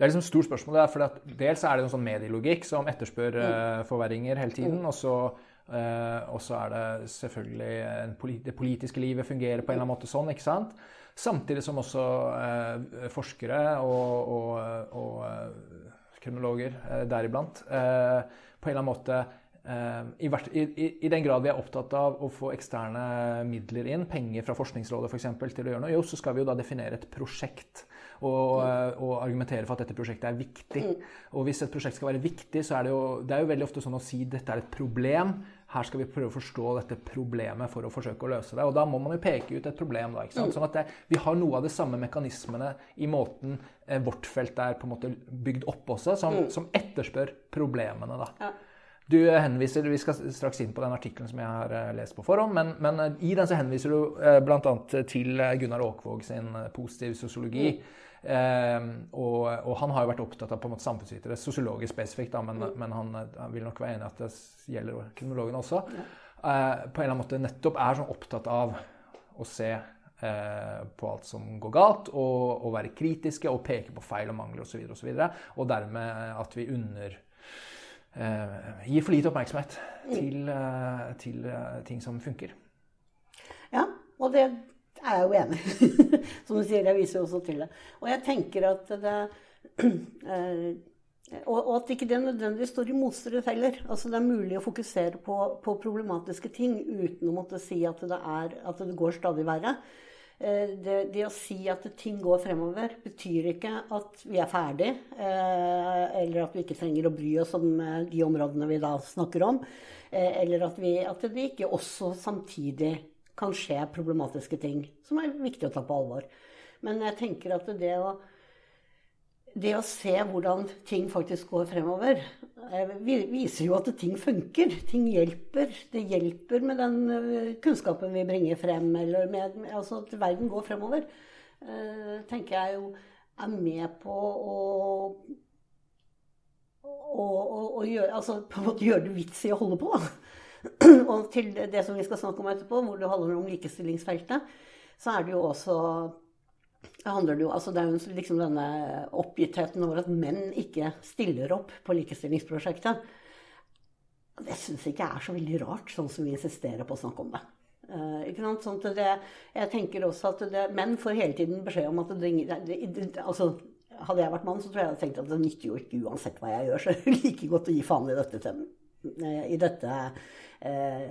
Det er liksom et stort spørsmål. Der, for dels er det en sånn medielogikk som etterspør mm. uh, forverringer hele tiden. Mm. Og så uh, er det selvfølgelig polit det politiske livet fungerer på en eller annen måte sånn. ikke sant? Samtidig som også uh, forskere og, og, og kriminologer deriblant på en eller annen måte Eh, I, i, I, den grad vi er opptatt av å få eksterne midler inn, penger fra Forskningsrådet f.eks. For til å gjøre noe, jo, så skal vi jo da definere et prosjekt. Og, mm. og, argumentere for at dette prosjektet er viktig. Mm. Og hvis et prosjekt skal være viktig, så er det jo, det er jo veldig ofte sånn å si dette er et problem. Her skal vi prøve å forstå dette problemet for å forsøke å løse det. Og da må man jo peke ut et problem. da, ikke sant? Mm. Sånn at det, Vi har noe av de samme mekanismene i måten eh, vårt felt er på en måte bygd opp også, som, som etterspør problemene. da. Du henviser, Vi skal straks inn på den artikkelen som jeg har eh, lest på forhånd, men, men eh, i den så henviser du eh, bl.a. til Gunnar Åkvåg sin positiv sosiologi. Eh, og, og, han har jo vært opptatt av på en måte samfunnsvitere, sosiologisk spesifikt, da, men, mm. men han, han, vil nok være enig i at det gjelder kriminologene også. Ja. Eh, på en eller annen måte nettopp er sånn opptatt av å se på alt som går galt, og, og, være kritiske og peke på feil og mangler osv., og, så videre, og, og dermed at vi under gir for lite oppmerksomhet til, eh, til eh, ting som funker. Ja, og det er jeg jo enig i. (laughs) som du sier, jeg viser jo også til det. Og jeg tenker at det (clears throat) eh, og, og, at ikke det nødvendigvis står i motstrid heller. Altså Det er mulig å fokusere på, på, problematiske ting uten å måtte si at det, er, at det går stadig verre. Eh, det, det, å si at ting går fremover, betyr ikke at vi er ferdig, eh, eller at vi ikke trenger å bry oss om eh, de områdene vi da snakker om. Eller at, vi, at det ikke også samtidig kan skje problematiske ting som er viktig å ta på alvor. Men jeg tenker at det å det å se hvordan ting faktisk går fremover, eh, viser jo at ting funker. Ting hjelper. Det hjelper med den eh, kunnskapen vi bringer frem, eller med, altså at verden går fremover. Uh, tenker jeg jo er med på å, å gjøre, altså på en måte gjøre det vits i å holde på. (clears throat) og til det som vi skal snakke om etterpå, hvor det handler om likestillingsfeltet, så er det jo også handler det jo altså Det er jo liksom denne oppgittheten over at menn ikke stiller opp på likestillingsprosjektet. Det syns jeg ikke er så veldig rart, sånn som vi insisterer på å snakke om det. Uh, ikke sant? Sånn det, jeg tenker også at det, Menn får hele tiden beskjed om at det, det, altså, Hadde jeg vært mann, så tror jeg jeg hadde tenkt at det nytter jo ikke uansett hva jeg gjør, så det er like godt å gi faen i dette, i dette uh,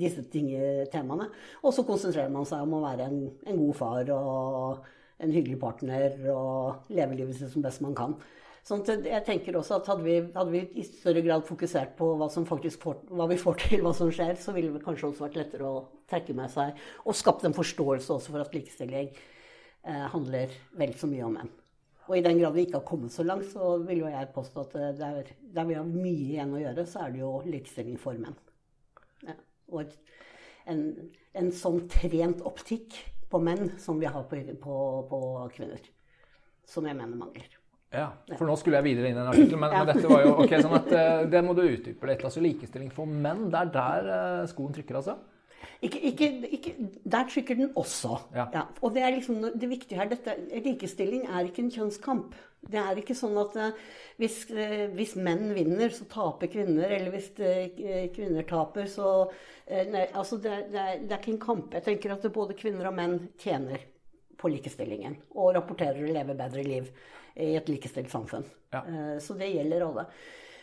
disse ting, temaene. Og så konsentrerer man seg om å være en, en god far og en hyggelig partner og leve livet sitt som best man kan. Sånn jeg tenker også at hadde vi, hadde vi i større grad fokusert på hva, får, hva vi får (laughs) til, hva som skjer, så ville det kanskje også vært lettere å trekke med seg og skapt en forståelse også for at likestilling eh, handler vel så mye om menn. Og i den grad vi ikke har kommet så langt, så vil jo jeg påstå at eh, der, der vi har mye igjen å gjøre, så er det jo likestilling for menn. Ja. Og en, en, sånn trent optikk på menn som vi har på, på, på kvinner. Som jeg mener mangler. Ja, for nå skulle jeg videre inn i en artikkel, men, ja. men, dette var jo ok, sånn at uh, det må du utdype litt. Altså likestilling for menn, det er der uh, skoen trykker, altså? Ikke, ikke, ikke, der trykker den også. Ja. Ja. Og det er liksom det viktige her. Dette, likestilling er ikke en kjønnskamp. Det er ikke sånn at uh, hvis, hvis, menn vinner, så taper kvinner. Eller hvis kvinner taper, så nei, altså det, det, er, det er ikke en kamp. Jeg tenker at både kvinner og menn tjener på likestillingen. Og rapporterer og lever bedre liv i et likestilt samfunn. Ja. Eh, så det gjelder alle.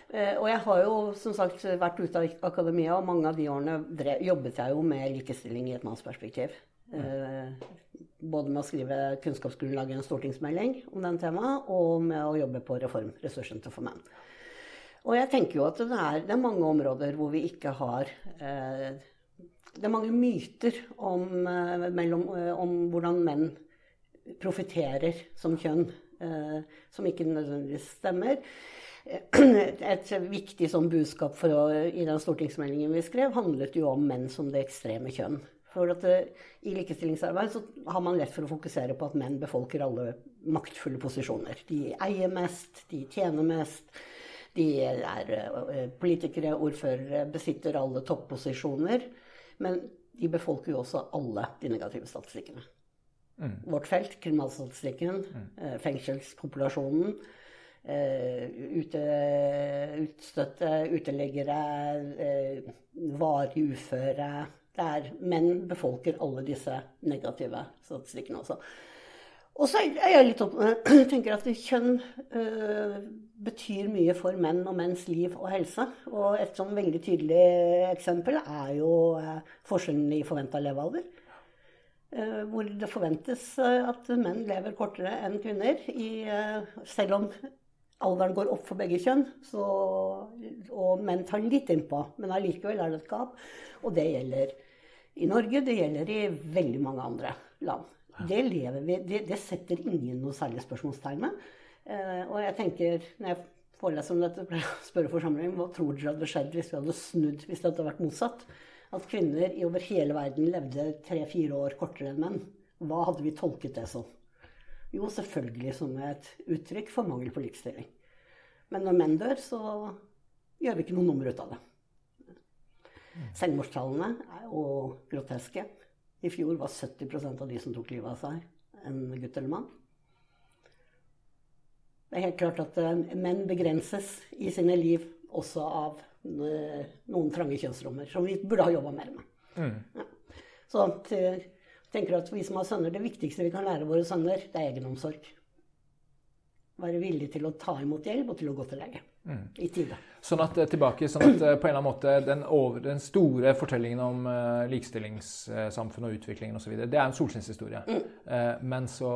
Eh, og jeg har jo som sagt vært ute av akademia, og mange av de årene drev, jobbet jeg jo med likestilling i et mannsperspektiv. Mm. Både med å skrive kunnskapsgrunnlaget i en stortingsmelding om den temaet, og med å jobbe på reformressursene for menn. Og jeg tenker jo at det er, det er mange områder hvor vi ikke har eh, Det er mange myter om, eh, mellom, om hvordan menn profitterer som kjønn Eh, som ikke nødvendigvis stemmer. Et viktig sånn budskap å, i den stortingsmeldingen vi skrev, handlet jo om menn som det ekstreme kjønn. For at eh, I likestillingsarbeid så har man lett for å fokusere på at menn befolker alle maktfulle posisjoner. De eier mest, de tjener mest, de er eh, politikere, ordførere, besitter alle topposisjoner. Men de befolker jo også alle de negative statistikkene. Mm. Vårt felt, kriminalstatistikken, mm. Eh, fengselspopulasjonen. Ute, utstøtte, uteliggere, uh, varig uføre. Der menn befolker alle disse negative statistikkene også. Og så er jeg litt opp, (clears throat) tenker at kjønn øh, betyr mye for menn og menns liv og helse. Og et sånn veldig tydelig eksempel er jo forskjellen i forventa levealder. Eh, hvor det forventes eh, at menn lever kortere enn kvinner. I, eh, selv om alderen går opp for begge kjønn, så, og menn tar litt innpå. Men allikevel er det et gap. Og det gjelder i Norge, det gjelder i veldig mange andre land. Det, vi, det, det setter ingen noe særlig spørsmålstegn med. og jeg tenker, når jeg foreleser om dette, pleier jeg å spørre forsamlingen hva tror dere hadde skjedd hvis vi hadde snudd, hvis det hadde vært motsatt? at kvinner i over hele verden levde tre-fire år kortere enn menn. Hva hadde vi tolket det som? Jo, selvfølgelig som et uttrykk for mangel på likestilling. Men når menn dør, så gjør vi ikke noe nummer ut av det. Selvmordstallene er jo groteske. I fjor var 70% av de som tok livet av seg, en gutt eller mann. Det er helt klart at eh, menn begrenses i sine liv også av noen trange kjønnsrommer, som vi burde ha jobba mer med. Mm. Ja. Så jeg tenker at vi som har sønner, det viktigste vi kan lære våre sønner, det er egenomsorg. Være villig til å ta imot hjelp og til å gå til lege. Mm. I tide. Sånn at eh, tilbake, sånn at eh, på en eller annen måte den, over, den store fortellingen om uh, likestillingssamfunnet og utviklingen osv., det er en solskinnshistorie. Mm. Uh, men, så,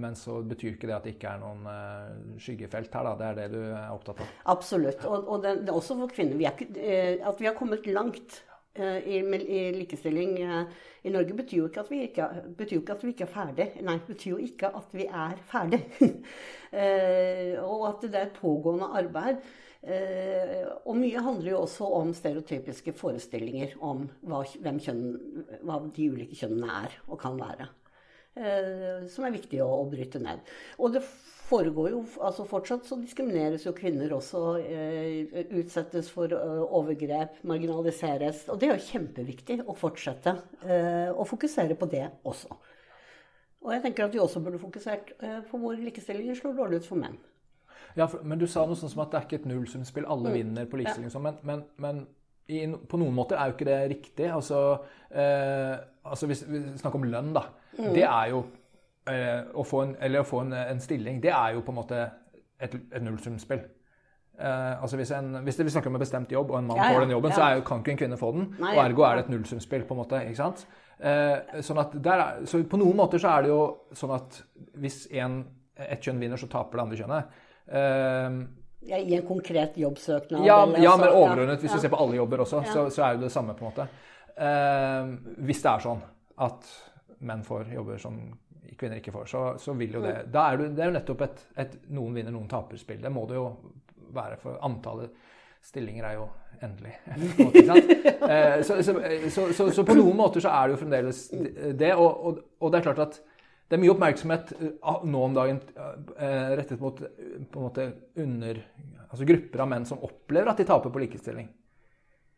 men, så, betyr ikke det at det ikke er noen uh, skyggefelt her, da. Det er det du er opptatt av? Absolutt. Og, og det, det, er også for kvinner. Vi er, at vi har kommet langt i, i, likestilling i Norge betyr jo, ikke at vi ikke, ikke at vi ikke er ferdig. Nei, betyr jo ikke at vi er ferdig. (laughs) og at det er et pågående arbeid. Eh, og mye handler jo også om stereotypiske forestillinger om hva, kjønn, hva de ulike kjønnene er og kan være. Eh, som er viktig å, å, bryte ned. Og det foregår jo altså Fortsatt så diskrimineres jo kvinner også. Eh, utsettes for eh, overgrep, marginaliseres. Og det er jo kjempeviktig å fortsette eh, å fokusere på det også. Og jeg tenker at vi også burde fokusert uh, på hvor likestillingen slår dårlig ut for menn. Ja, for, men du sa noe sånn som at det er ikke et nullsumspill. Alle mm. vinner på likestilling. Ja. Men, men, men i, på noen måter er jo ikke det riktig. Altså, eh, altså hvis vi snakker om lønn, da. Mm. Det er jo eh, å få, en, eller å få en, en, stilling, det er jo på en måte et, et nullsumspill. Eh, altså hvis, en, hvis det, vi snakker om en bestemt jobb, og en mann ja, ja, får den jobben, så jo, kan ikke en kvinne få den. Nei, og ergo er det et nullsumspill, på en måte. ikke sant? Eh, sånn at er, så på noen måter så er det jo sånn at hvis en, et kjønn vinner, så taper det andre kjønnet. Uh, ja, I en konkret jobbsøknad? Ja, eller, ja altså, men overordnet. Hvis vi du ser på alle jobber også, så, så, er det det samme, på en måte. Uh, hvis det er sånn at menn får jobber som kvinner ikke får, så, så vil jo det Mm. Da er det, det er jo nettopp et, et noen vinner, noen taper-spill. Det må det jo være, for antallet stillinger er jo endelig. (laughs) Eh, så, så, så, så, på noen måter så er det jo fremdeles det. Og, og, og det er klart at det er mye oppmerksomhet eh, nå om dagen eh, rettet mot på en måte under altså grupper av menn som opplever at de taper på likestilling.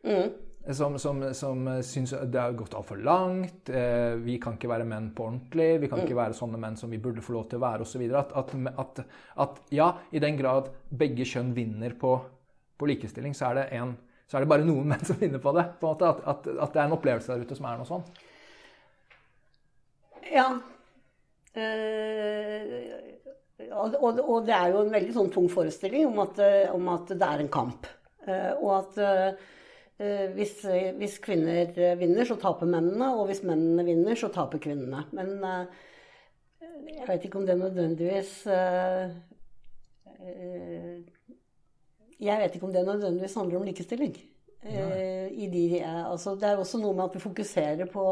Mm. Som, som, som syns det har gått altfor langt. Eh, vi kan ikke være menn på ordentlig. Vi kan ikke være sånne menn som vi burde få lov til å være, osv. At, at, at, at ja, i den grad begge kjønn vinner på, på likestilling, så er, det en, så er det bare noen (laughs) menn som vinner på det. På måte, at, at, det er en opplevelse der ute som er noe sånn. Ja. Eh, og, og, og, det er jo en veldig sånn tung forestilling om at, om at det er en kamp. Eh, og at eh, hvis, hvis, kvinner vinner, så taper mennene. Og hvis mennene vinner, så taper kvinnene. Men eh, jeg vet ikke om det nødvendigvis eh, eh, Jeg vet ikke om det nødvendigvis handler om likestilling. De, altså, det er også noe med at vi fokuserer på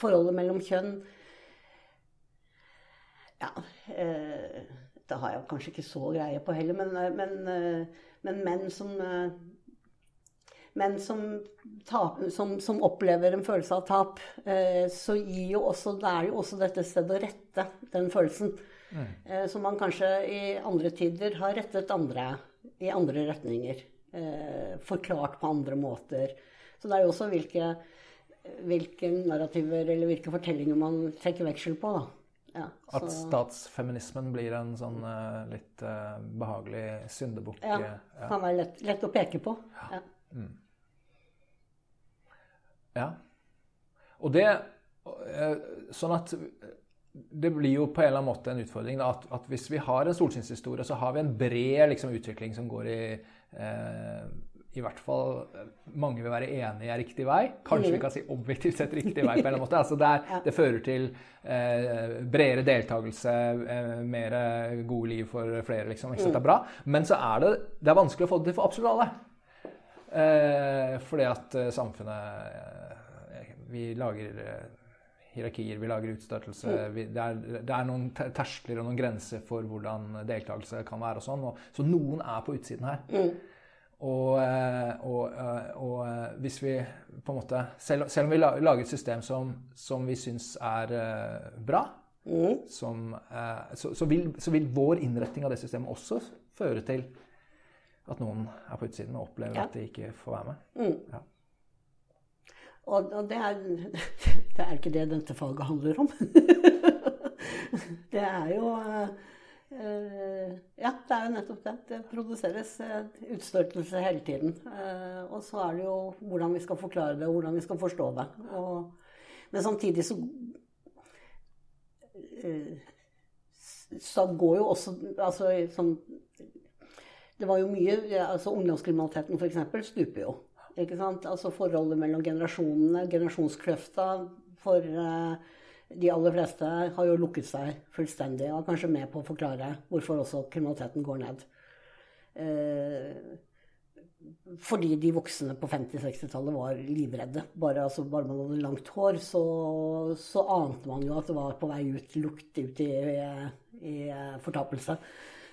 forholdet mellom kjønn. Ja, eh, det har jeg kanskje ikke så greie på heller, men, men, men menn som menn som, tap, som, som, opplever en følelse av tap, eh, så gir jo også, det er jo også dette stedet å rette den følelsen. Mm. Eh, som man kanskje i andre tider har rettet andre i andre retninger. Eh, forklart på andre måter. Så det er jo også hvilke, hvilke narrativer eller hvilke fortellinger man trekker veksel på. da. Ja, At statsfeminismen blir en sånn litt behagelig syndebukk? Ja, ja. kan være lett, lett å peke på. Ja. Mm. Ja. Og det Sånn at det blir jo på en eller annen måte en utfordring da, at, at, hvis vi har en solskinnshistorie, så har vi en bred liksom, utvikling som går i eh, i hvert fall mange vil være enig i er riktig vei. Kanskje vi kan si objektivt sett riktig vei. på en eller annen måte. Altså det, er, det, fører til eh, bredere deltakelse, eh, mer gode liv for flere. liksom, ikke sant, det er bra. Men så er det, det er vanskelig å få det til for absolutt alle. Eh, fordi at samfunnet Vi lager hierarkier, vi lager utstøtelse. Vi, det, er, det, er, noen terskler og noen grenser for hvordan deltakelse kan være. og sånn. Og, så noen er på utsiden her. Mm. Og, og, og, hvis vi på en måte Selv, selv om vi lager et system som, som vi syns er bra, mm. som, så, så, vil, så, vil, vår innretning av det systemet også føre til at noen er på utsiden og opplever ja. at de ikke får være med. Mm. Ja. Og, og det, er, (laughs) det er ikke det dette faget handler om. (laughs) det er jo Uh, ja, det er jo nettopp det. Det produseres uh, utstøtelse hele tiden. Og så er det jo hvordan vi skal forklare det, og hvordan vi skal forstå det. Og, men samtidig så Så går jo også altså, sånn, Det var jo mye altså Ungdomskriminaliteten f.eks. stuper jo. Ikke sant? Altså forholdet mellom generasjonene, generasjonskløfta for de aller fleste har jo lukket seg fullstendig og er kanskje med på å forklare hvorfor også kriminaliteten går ned. Eh, fordi de voksne på 50-60-tallet var livredde. Bare, altså, bare, man hadde langt hår, så, så, ante man jo at det var på vei ut lukt ut i, i, fortapelse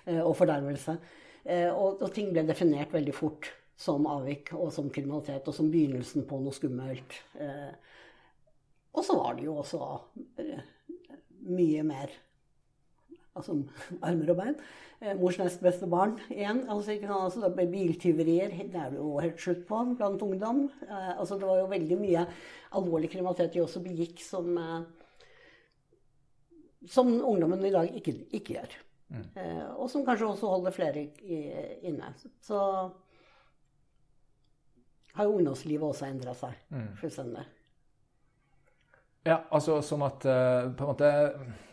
eh, og fordervelse. Eh, og, og ting ble definert veldig fort som avvik og som kriminalitet og som begynnelsen på noe skummelt. Eh, og så var det jo også eh, mye mer altså armer og bein. Eh, mors nest beste barn igjen. Altså? Altså, biltyverier. Det er det jo helt slutt på blant ungdom. Eh, altså, det var jo veldig mye alvorlig kriminalitet de også begikk som, som ungdommen i dag ikke, ikke gjør. Mm. Eh, og som kanskje også holder flere inne. Så har jo ungdomslivet også endra seg mm. fullstendig. Ja, altså sånn at uh, på en måte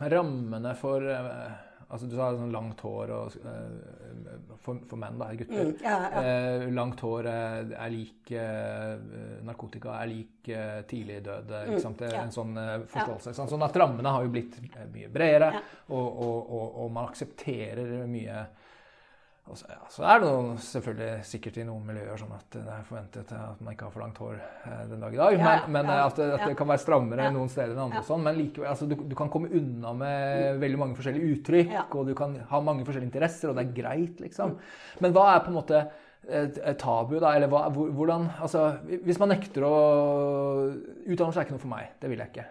rammene for uh, altså Du sa sånn langt hår og, uh, for, for, menn, da, gutter. Mm, ja, ja. langt hår er lik narkotika, er lik tidlig død. Mm, det er en sånn forståelse. Sånn, sånn, at rammene har jo blitt mye bredere, og, og, og, man aksepterer mye Og så, ja, så er det noe, selvfølgelig sikkert i noen miljøer sånn at det er forventet at man ikke har for langt hår eh, den dag i dag. Men, men ja, at, det, at det kan være strammere noen steder enn andre. Og sånn, Men likevel, altså, du, du kan komme unna med veldig mange forskjellige uttrykk, og du kan ha mange forskjellige interesser, og det er greit, liksom. Men hva er på en måte et, tabu, da? Eller hva, hvordan Altså, hvis man nekter å Utdannelse er ikke noe for meg. Det vil jeg ikke.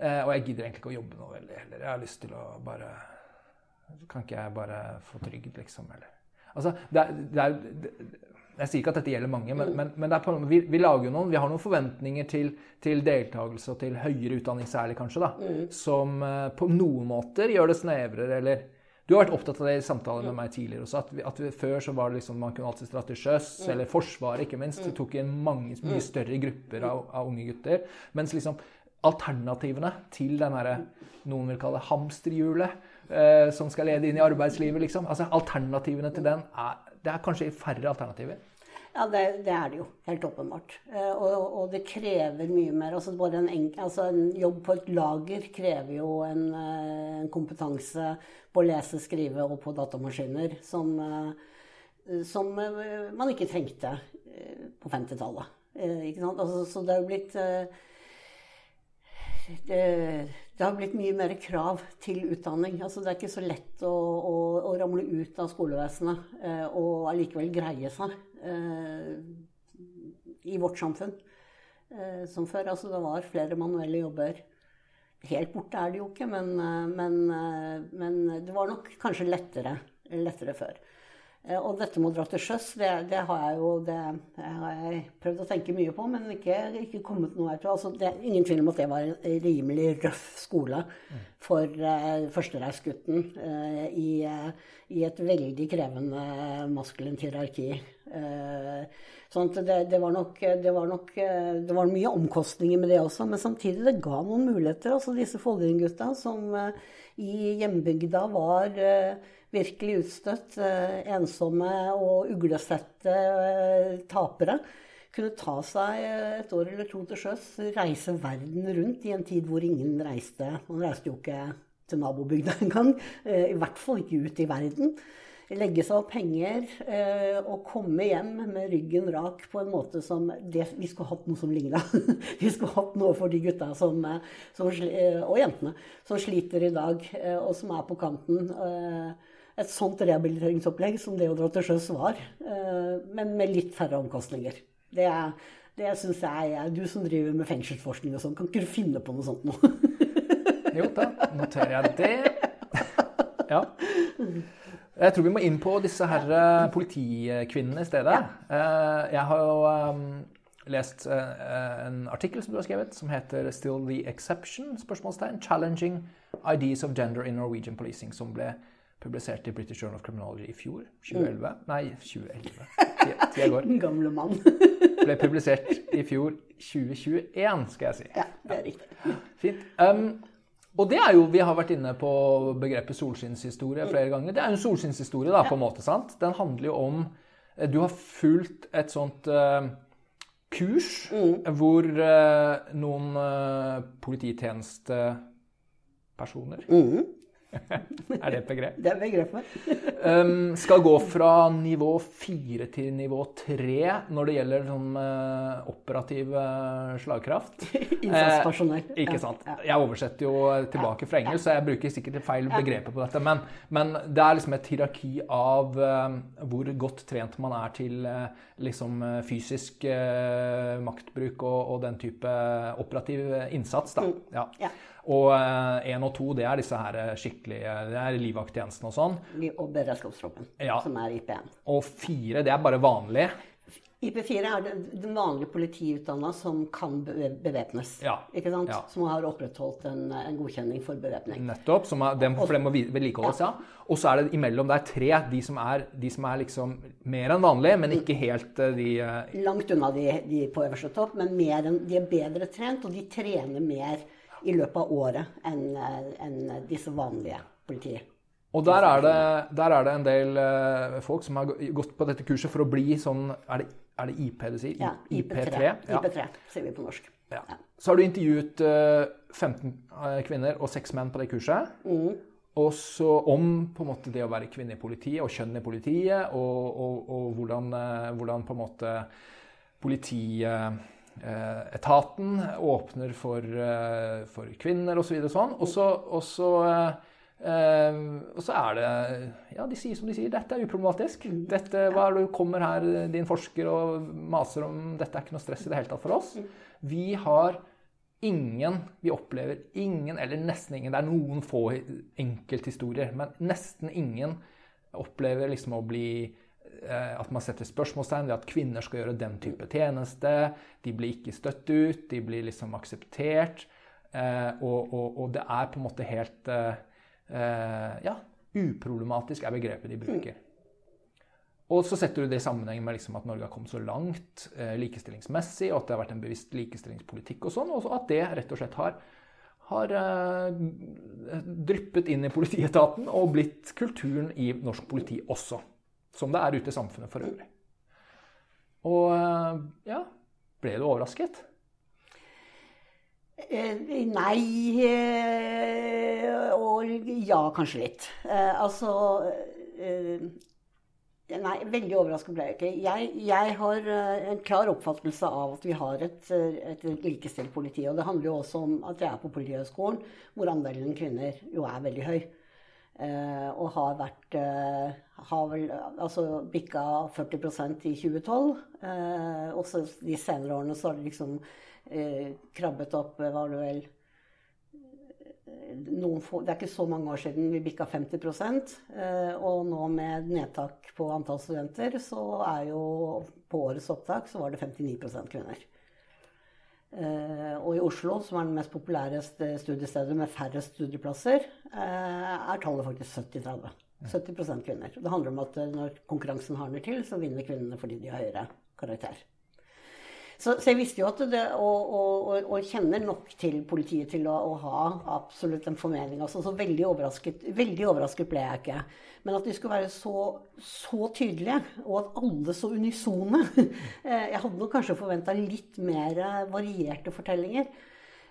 Eh, og jeg gidder egentlig ikke å jobbe noe veldig heller. Jeg har lyst til å bare Kan ikke jeg bare få trygd, liksom? Eller Altså, det er, det er det, Jeg sier ikke at dette gjelder mange, men, men, men på, vi, vi lager jo noen Vi har noen forventninger til, til deltakelse og til høyere utdanning særlig, kanskje, da, som eh, på noen måter gjør det snevrere, eller du har vært opptatt av det i samtaler med meg tidligere også. At, vi, at vi, Før så var det liksom man kunne alltid dra til sjøs, eller Forsvaret ikke minst. Det tok inn mange, mye større grupper av, av unge gutter. Mens liksom alternativene til den herre noen vil kalle hamsterhjulet, eh, som skal lede inn i arbeidslivet, liksom. Altså Alternativene til den er Det er kanskje færre alternativer. Ja, det, det er det jo. Helt åpenbart. Eh, og, og det krever mye mer. Altså, bare en, enk, altså en jobb på et lager krever jo en, eh, en kompetanse på å lese, skrive og på datamaskiner som, som man ikke trengte på 50-tallet. Eh, ikke sant? Altså, så det er jo blitt det, det har blitt mye mer krav til utdanning. Altså, det er ikke så lett å, å, å ramle ut av skolevesenet eh, og allikevel greie seg eh, i vårt samfunn eh, som før. Altså, det var flere manuelle jobber. Helt borte er det jo ikke, men, eh, men, eh, men det var nok kanskje lettere, lettere før. Eh, Og dette med å dra til sjøs, det, det har jeg jo det, har jeg prøvd å tenke mye på, men ikke, ikke kommet noe her til. Altså, det er ingen tvil om at det var en rimelig røff skole for uh, førstereisgutten uh, i, uh, i et veldig krevende maskulint hierarki. Eh, sånn at det, det, var nok, det var nok eh, Det var mye omkostninger med det også, men samtidig det ga noen muligheter. Altså disse Foldring-gutta som eh, i hjembygda var eh, virkelig utstøtt, eh, ensomme og uglesette eh, tapere, kunne ta seg eh, et år eller to til sjøs, reise verden rundt i en tid hvor ingen reiste. Man reiste jo ikke til nabobygda (laughs) engang, i hvert fall ikke ut i verden. Legge seg opp penger eh, og komme hjem med ryggen rak på en måte som det, Vi skulle hatt noe som ligna. (laughs) vi skulle hatt noe for de gutta som, som, og jentene som sliter i dag, eh, og som er på kanten. Eh, et sånt rehabiliteringsopplegg som det å dra til sjøs var, eh, men med litt færre omkostninger. Det, det syns jeg er Du som driver med fengselsforskning og sånn, kan ikke du finne på noe sånt nå? (laughs) Jo da, noterer jeg det. Ja. Jeg tror vi må inn på disse her eh, politikvinnene i stedet. Eh, Jeg har jo lest en artikkel som du har skrevet, som heter 'Still the Exception?' spørsmålstegn, 'Challenging Ideas of Gender in Norwegian Policing', som ble publisert i British Journal of Criminology i fjor. 2011. Nei, 2011. (laughs) Ti- år. Den gamle mann. (laughs) Ble publisert i fjor 2021, skal jeg si. ja, det er riktig. Fint. Um, og det er jo, Vi har vært inne på begrepet solskinnshistorie flere ganger. Det er jo en solskinnshistorie, da, på en måte. sant? Den handler jo om eh, Du har fulgt et sånt uh, kurs hvor uh, noen uh, polititjenestepersoner (laughs) Er det et begrep? Det er begrepet. (laughs) Um, skal gå fra nivå fire til nivå tre når det gjelder sånn uh, operativ uh, slagkraft. (laughs) Innsatspersonell. Eh, ikke sant. Jeg oversetter jo tilbake fra engelsk, så jeg bruker sikkert feil begreper på dette. Men, men det er liksom et hierarki av uh, hvor godt trent man er til liksom fysisk maktbruk og, og den type operativ innsats. Da. Ja. Ja. Og én og to, det er disse her eh, skikkelige Det er livvakttjenesten og sånn. Og beredskapstroppen, Ja. som er IP1. Og fire, det er bare vanlig. IP4 er den den vanlige politiutdanna som kan be- bevæpnes. Ja. Ja. Som har opprettholdt en, en godkjenning for bevæpning. Nettopp. Som er, dem, for dem må vedlikeholdes, ja. Og så er det imellom det er tre, de som er, de som er liksom mer enn vanlig, men ikke helt eh, de eh, Langt unna de, de på øverste topp, men mer enn, de er bedre trent, og de trener mer i løpet av året enn en enn disse vanlige politiet. Og der er det, der er det en del eh, folk som har gått på dette kurset for å bli sånn Er det, er det IP du sier? Ja, IP3. Ja. IP3, sier vi på norsk. Ja. Så har du intervjuet eh, 15 eh, kvinner og 6 menn på det kurset. Mm. også om på en måte det å være kvinne i politiet og kjønn i politiet, og, og, og hvordan, hvordan, på en måte politietaten åpner for, for kvinner osv. Og, så sånn. og så, og så Uh, og så er det Ja, de sier som de sier. Dette er uproblematisk. Dette, hva er det du kommer her, din forsker, og maser om Dette er ikke noe stress i det hele tatt for oss. Vi har ingen Vi opplever ingen, eller nesten ingen Det er noen få enkelthistorier, men nesten ingen opplever liksom å bli At man setter spørsmålstegn ved at kvinner skal gjøre den type tjeneste. De blir ikke støtt ut, de blir liksom akseptert. Uh, og, og, og, det er på en måte helt Eh, ja, uproblematisk er begrepet de bruker. Og så setter du det i sammenheng med liksom at Norge har kommet så langt eh, likestillingsmessig, og at det har vært en bevisst likestillingspolitikk og sånn, og at det rett og slett har, har eh, dryppet inn i politietaten og blitt kulturen i norsk politi også. Som det er ute i samfunnet for øvrig. Og eh, ja, ble du overrasket? Eh, nei eh, og ja, kanskje litt. Altså Nei, veldig overrasket ble jeg ikke. Jeg, jeg, har en klar oppfattelse av at vi har et, et likestilt politi. Og det handler jo også om at jeg er på Politihøgskolen, hvor andelen kvinner jo er veldig høy. Og har vært Har vel altså bikka 40% i 2012. og så de senere årene så har det liksom eh, krabbet opp eh, var det vel eh, få, Det er ikke så mange år siden vi bikka 50 eh, Og nå med nedtak på antall studenter, så er jo på årets opptak så var det 59% kvinner. Eh, og i Oslo, som er det mest populære studiestedet med færre studieplasser, eh, er tallet faktisk 70-30. 70 kvinner. Det handler om at når konkurransen hardner til, så vinner kvinnene fordi de har høyere karakter. Så, så, jeg visste jo at det og, og, og, kjenner nok til politiet til å, å ha absolutt en formening. Altså, så veldig overrasket, veldig overrasket, ble jeg ikke. Men at de skulle være så, så tydelige, og at alle så unisone (laughs) eh, Jeg hadde nok kanskje forventa litt mer varierte fortellinger.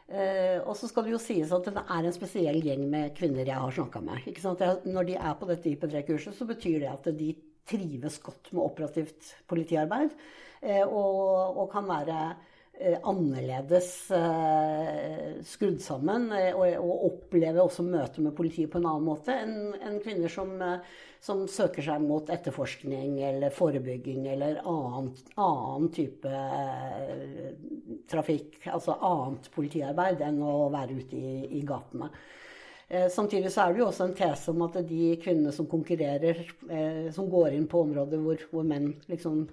Uh, og så skal det jo sies at det er en spesiell gjeng med kvinner jeg har snakka med. når de er på dette IP3-kurset, så betyr det at de trives godt med operativt politiarbeid. Eh, og, og kan være eh, annerledes eh, skrudd sammen. Og, og oppleve også møtet med politiet på en annen måte enn en kvinner som, som, søker seg mot etterforskning eller forebygging eller annen, annen type trafikk. Altså annet politiarbeid enn å være ute i, i gatene. Samtidig så er det jo også en tese om at de kvinnene som konkurrerer, som går inn på områder hvor, hvor menn liksom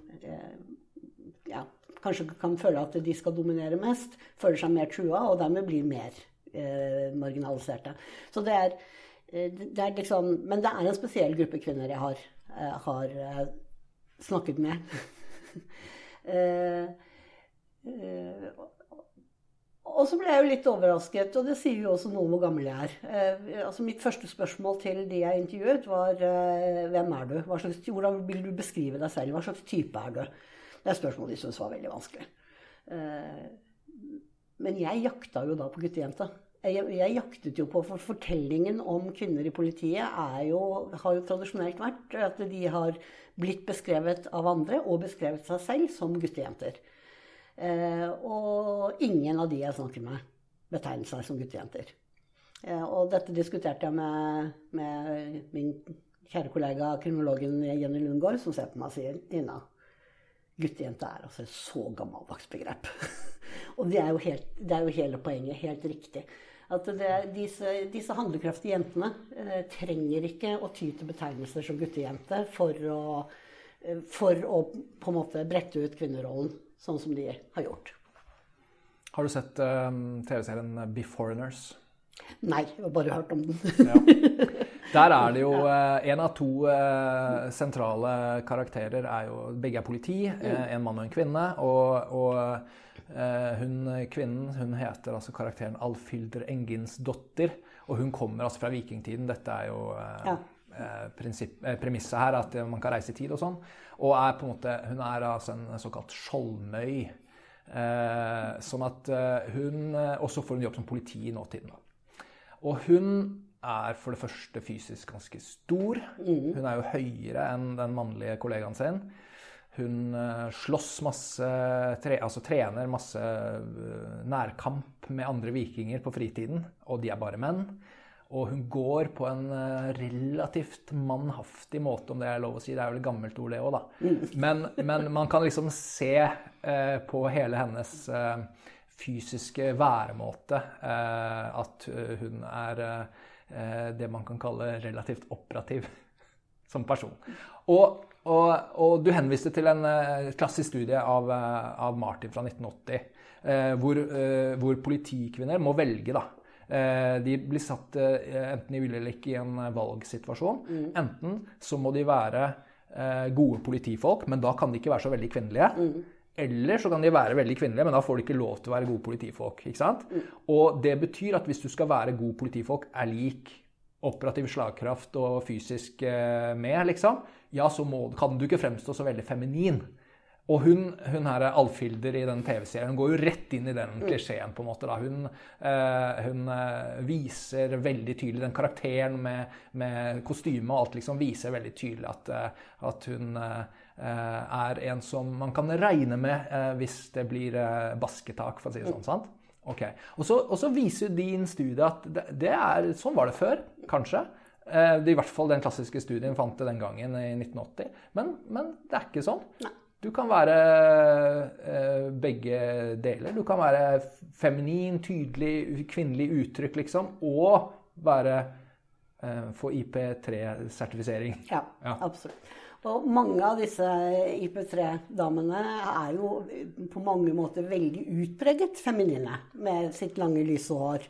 ja, kanskje kan føle at de skal dominere mest, føler seg mer trua og dermed blir mer eh, marginaliserte. Så det er, eh, det er, liksom Men det er en spesiell gruppe kvinner jeg har, eh, har eh, snakket med. (laughs) eh, eh, og så ble jeg jo litt overrasket, og det sier jo også noe om hvor gammel jeg er. Eh, altså Mitt første spørsmål til de jeg intervjuet, var eh, hvem er du? Slags, hvordan vil du beskrive deg selv? Hva slags type er du? Det er spørsmål de syntes var veldig vanskelig. Eh, men jeg jakta jo da på guttejenta. Jeg, jeg, jaktet jo på for Fortellingen om kvinner i politiet jo, har jo tradisjonelt vært at de har blitt beskrevet av andre og beskrevet seg selv som guttejenter. Eh, og ingen av de jeg snakker med, betegner seg som guttejenter. Eh, og dette diskuterte jeg med, med min kjære kollega kriminologen Jenny Lundgaard, som ser på meg og sier Nina, Guttejente er altså et så gammeldags begrep. (laughs) og det er, helt, det er, jo hele poenget. Helt riktig. At det, disse, disse, handlekraftige jentene eh, trenger ikke å ty til betegnelser som guttejente for å, eh, for å på en måte brette ut kvinnerollen, sånn som de har gjort. Har du sett uh, TV-serien Beforeigners? Nei, jeg har bare hørt om den. ja. (laughs) Der er det jo eh, En av to eh, sentrale karakterer er jo Begge er politi. Mm. Eh, en mann og en kvinne. Og, og hun kvinnen hun heter altså karakteren Alfhilder Enginsdotter. Og hun kommer altså fra vikingtiden. Dette er jo ja. Premisset her, at man kan reise i tid og sånn. Og er på en måte, hun er altså en såkalt skjoldmøy. sånn at hun også får en jobb som politi i nåtiden. Og hun er for det første fysisk ganske stor. Hun er jo høyere enn den mannlige kollegaen sin. Hun eh, slåss masse, tre, altså trener masse eh, nærkamp med andre vikinger på fritiden, og de er bare menn. Og hun går på en eh, relativt mannhaftig måte, om det er lov å si. Det er vel et gammelt ord, det òg, da. Men, men, man kan liksom se eh, på hele hennes eh, fysiske væremåte eh, at hun er det man kan kalle relativt operativ (laughs) som person. Og, og, og du henviste til en klassisk studie av, av Martin fra 1980, hvor, hvor politikvinner må velge, da. De blir satt enten i vil eller ikke i en valgsituasjon. Mm. Enten så må de være gode politifolk, men da kan de ikke være så veldig kvinnelige. Mm. Eller så kan de være veldig kvinnelige, men da får de ikke lov til å være gode politifolk. ikke sant? Mm. Og det betyr at hvis du skal være god politifolk, er lik operativ slagkraft og fysisk eh, med, liksom, ja, så må, kan du ikke fremstå så veldig feminin. Og hun, hun her Alfhilder i den TV-serien går jo rett inn i den mm. klisjeen. på en måte. Da. Hun, eh, hun eh, viser veldig tydelig Den karakteren med, med kostyme og alt liksom viser veldig tydelig at, eh, at hun er en som man kan regne med eh, hvis det blir basketak, for å si det sånn. sant? Ok. Og så, og så viser din studie at det, det, er, sånn var det før, kanskje. Det, I hvert fall den klassiske studien fant det den gangen i 1980. Men, men det er ikke sånn. Nei. Du kan være eh, begge deler. Du kan være feminin, tydelig, kvinnelig uttrykk, liksom, og være eh, få IP3-sertifisering. Ja, ja, absolutt. Og mange av disse IP3-damene er jo på mange måter veldig utpreget feminine. Med sitt lange, lyse hår,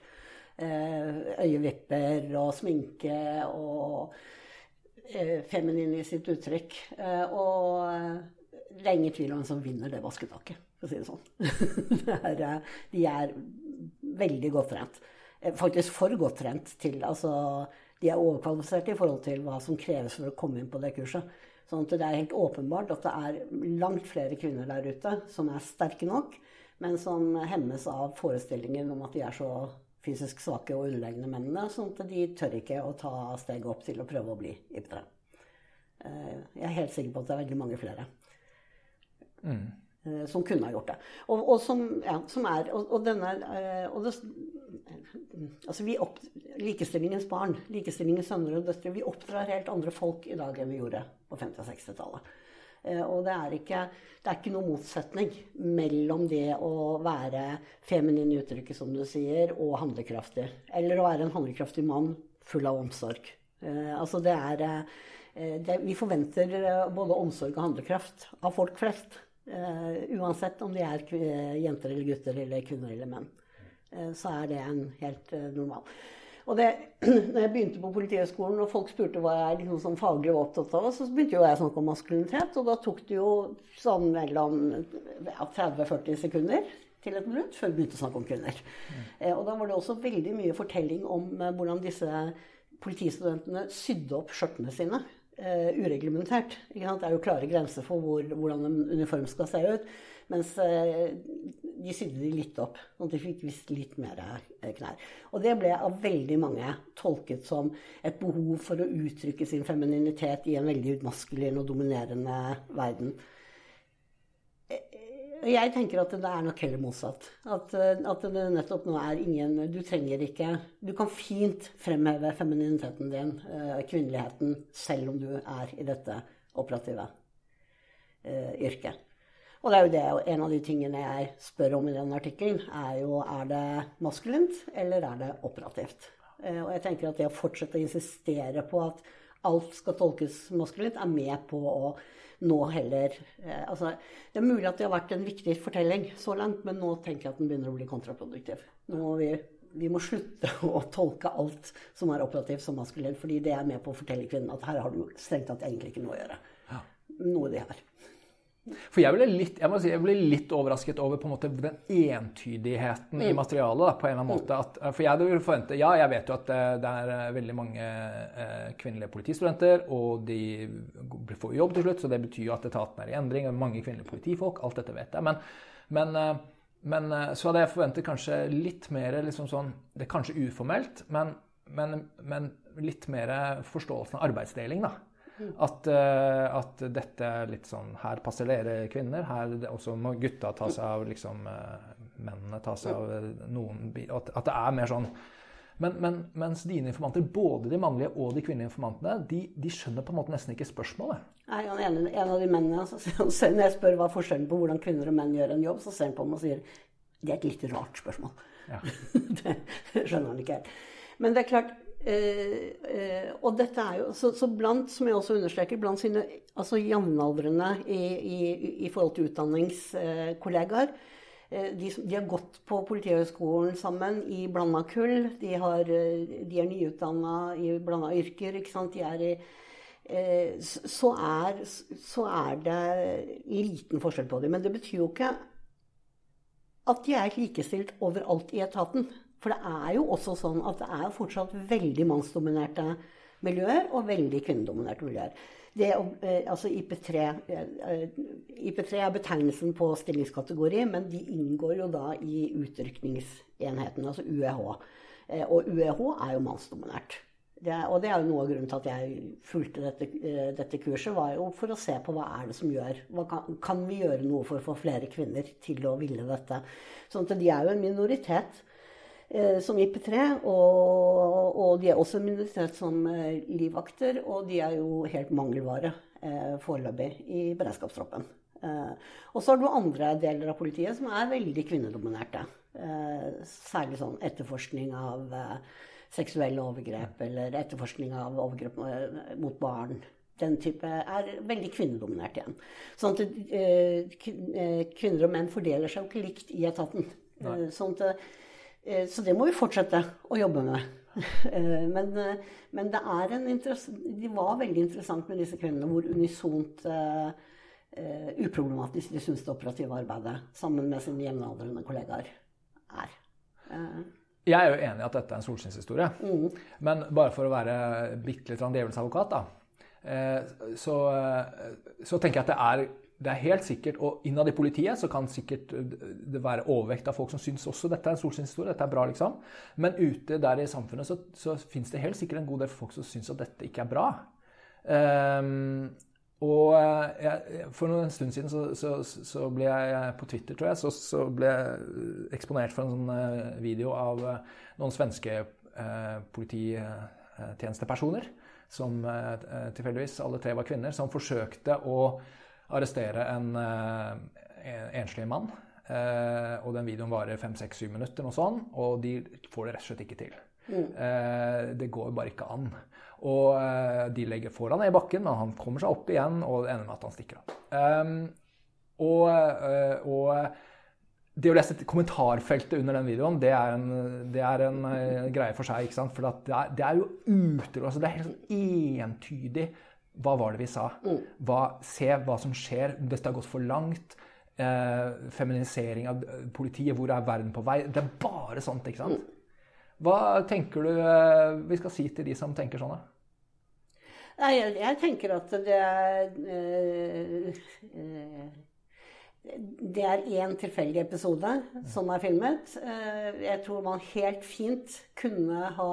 eh, øyevipper og sminke og feminin i sitt uttrykk. Eh, og det er ingen tvil om hvem som vinner det vasketaket, for å si det sånn. (laughs) det er, de er veldig godt trent. Faktisk for godt trent til altså, De er overkvalifiserte i forhold til hva som kreves for å komme inn på det kurset. Sånn at det er helt åpenbart at det er langt flere kvinner der ute som er sterke nok, men som hemmes av forestillingen om at de er så fysisk svake og underlegne mennene, sånn at de tør ikke å ta steget opp til å prøve å bli IP3. jeg er helt sikker på at det er veldig mange flere. Mm. Eh, som kunne ha gjort det. Og, og som, ja, som, er Og, og denne eh, og det, altså vi opp, Likestillingens barn, likestillingens sønner og døtre, vi oppdrar helt andre folk i dag enn vi gjorde på 50- og 60-tallet. Eh, og det er, ikke, det er ikke noen motsetning mellom det å være feminin i uttrykket, som du sier, og handlekraftig. Eller å være en handlekraftig mann full av omsorg. Altså det er det, Vi forventer både omsorg og handlekraft av folk flest. Uh, uansett om de er jenter eller gutter eller kvinner eller menn. Uh, så er det en helt uh, normal. Og det, (clears throat) når jeg begynte på Politihøgskolen og folk spurte hva jeg liksom som faglig var opptatt av, så begynte jo jeg å snakke om maskulinitet. Og da tok det jo sånn mellom ja, 30-40 sekunder til et minutt før vi begynte å snakke om kvinner. Mm. og da var det også veldig mye fortelling om hvordan disse politistudentene sydde opp skjørtene sine uh, ureglementert. Det er jo klare grenser for hvor, hvordan en uniform skal se ut. Mens uh, de sydde de litt opp, sånn at de fikk visst litt mer uh, knær. Og det ble av veldig mange tolket som et behov for å uttrykke sin femininitet i en veldig utmaskulin og dominerende verden. Jeg tenker at det er nok heller motsatt. At, eh, at, det nettopp nå er ingen Du trenger ikke Du kan fint fremheve femininiteten din, eh, kvinneligheten, selv om du er i dette operative uh, yrket. Og det er jo det, en av de tingene jeg spør om i den artikkelen, er jo er det maskulint eller er det operativt. Uh, og jeg tenker at det å fortsette å insistere på at alt skal tolkes maskulint, er med på å nå heller eh, altså, Det er mulig at det har vært en viktig fortelling så langt, men nå tenker jeg at den begynner å bli kontraproduktiv. Nå må vi, vi må slutte (laughs) å tolke alt som er operativt som maskulint, fordi det er med på å fortelle kvinnen at her har du strengt tatt egentlig ikke noe å gjøre. Ja. Noe de har. For jeg ble litt, jeg si, jeg ble litt overrasket over på en måte den entydigheten mm. i materialet. Da, på en eller annen måte. At, for jeg hadde forventet, Ja, jeg vet jo at eh, det er eh, veldig mange eh, kvinnelige politistudenter, og de får jobb til slutt, så det betyr jo at etaten er i endring. og Mange kvinnelige politifolk. Alt dette vet jeg. Men, men, men så hadde jeg forventet kanskje litt mer liksom sånn Det er kanskje uformelt, men men, men, litt mer forståelsen av arbeidsdeling, da. At, uh, at, dette er litt sånn Her passer dere kvinner. Her også må gutta ta seg av liksom uh, Mennene ta seg av noen at, at det er mer sånn men, men, mens dine informanter, både de mannlige og de kvinnelige informantene, de, de skjønner på en måte nesten ikke spørsmålet. Nei, en, en av de mennene, altså, Når jeg spør hva forskjellen på hvordan kvinner og menn gjør en jobb, så ser han på meg og sier det er et litt rart spørsmål. Ja. (laughs) det skjønner han ikke helt. Men det er klart eh, eh, Og dette er jo så, så, blant, som jeg også understreker, blant sine altså jevnaldrende i, i, i, forhold til utdanningskollegaer eh, de, de, har gått på Politihøgskolen sammen i blanda kull. De, har, eh, de er nyutdanna i blanda yrker. ikke sant? De er i eh, så er, så er det liten forskjell på dem. Men det betyr jo ikke at de er likestilt overalt i etaten. For det er jo også sånn at det er fortsatt veldig mannsdominerte miljøer og veldig kvinnedominerte miljøer. Det, eh, altså IP3, eh, IP3 er betegnelsen på stillingskategori, men de inngår jo da i utrykningsenheten, altså UEH. Eh, og UEH er jo mannsdominert. Det, og det er jo noe av grunnen til at jeg fulgte dette, eh, dette, kurset, var jo for å se på hva er det som gjør kan, kan, vi gjøre noe for å få flere kvinner til å ville dette? Sånn at de er jo en minoritet som IP3, og, og, de er også minoritet som eh, livvakter, og de er jo helt mangelvare eh, foreløpig i beredskapstroppen. Eh, og så har du andre deler av politiet som er veldig kvinnedominerte. Eh, særlig sånn etterforskning av seksuelle overgrep eller etterforskning av overgrep mot barn. Den type er veldig kvinnedominert igjen. Sånn at eh, eh, kvinner og menn fordeler seg jo ikke likt i etaten. Nei. sånn at, så det må vi fortsette å jobbe med. (laughs) men, men, det er en de var veldig interessant med disse kvinnene, hvor unisont uh, uproblematisk de syns det operative arbeidet sammen med sine jevnaldrende kollegaer er. Uh, jeg er jo enig i at dette er en solskinnshistorie. Mm. Men bare for å være bitte litt djevelens advokat, da, eh, så, eh, så, tenker jeg at det er, det er helt sikkert, og innad i politiet så kan sikkert det være overvekt av folk som syns også dette er en solskinnshistorie, dette er bra, liksom. Men ute der i samfunnet så, så fins det helt sikkert en god del folk som syns at dette ikke er bra. Um, og eh, jeg, for en stund siden så, så, så, ble jeg på Twitter, tror jeg, så, så, ble jeg eksponert for en sånn eh, video av eh, noen svenske eh, polititjenestepersoner, som eh, tilfeldigvis alle tre var kvinner, som forsøkte å arrestere en, en enslig mann. Eh, og den videoen varer fem-seks-syv minutter, noe sånt, og de får det rett og slett ikke til. Mm. det går bare ikke an. Og eh, de legger foran i bakken, men han kommer seg opp igjen, og det ender med at han stikker av. Um, og, eh, og, det å lese kommentarfeltet under den videoen, det er en, det er en greie for seg. ikke sant? For det er, det, er, jo ute, altså Det er helt sånn entydig. Hva var det vi sa? Mm. Hva, se hva som skjer. Dette har gått for langt. Eh, feminisering av politiet. Hvor er verden på vei? Det er bare sånt. ikke sant? Mm. Hva tenker du eh, vi skal si til de som tenker sånn? Nei, jeg, jeg, tenker at det er øh, øh, Det er én tilfeldig episode som er filmet. Jeg tror man helt fint kunne ha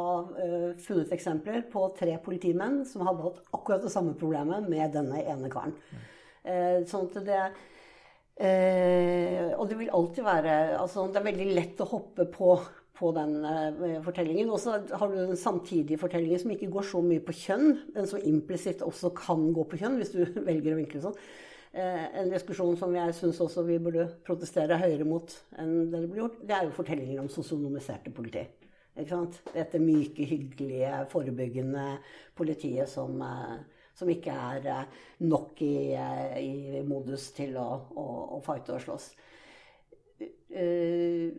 funnet eksempler på tre politimenn som hadde hatt akkurat det samme problemet med denne ene karen. Sånn at det og det vil alltid være altså Det er veldig lett å hoppe på på den fortellingen. Og så har du den samtidige fortellingen som ikke går så mye på kjønn, men som implisitt også kan gå på kjønn, hvis du (laughs) velger å vinkle sånn. Uh, en diskusjon som jeg syns også vi burde protestere høyere mot enn det det blir gjort, det er jo fortellingen om sosionomiserte politi. Dette myke, hyggelige, forebyggende politiet som, uh, som ikke er nok i, i, modus til å, å, å fighte og slåss. Eh,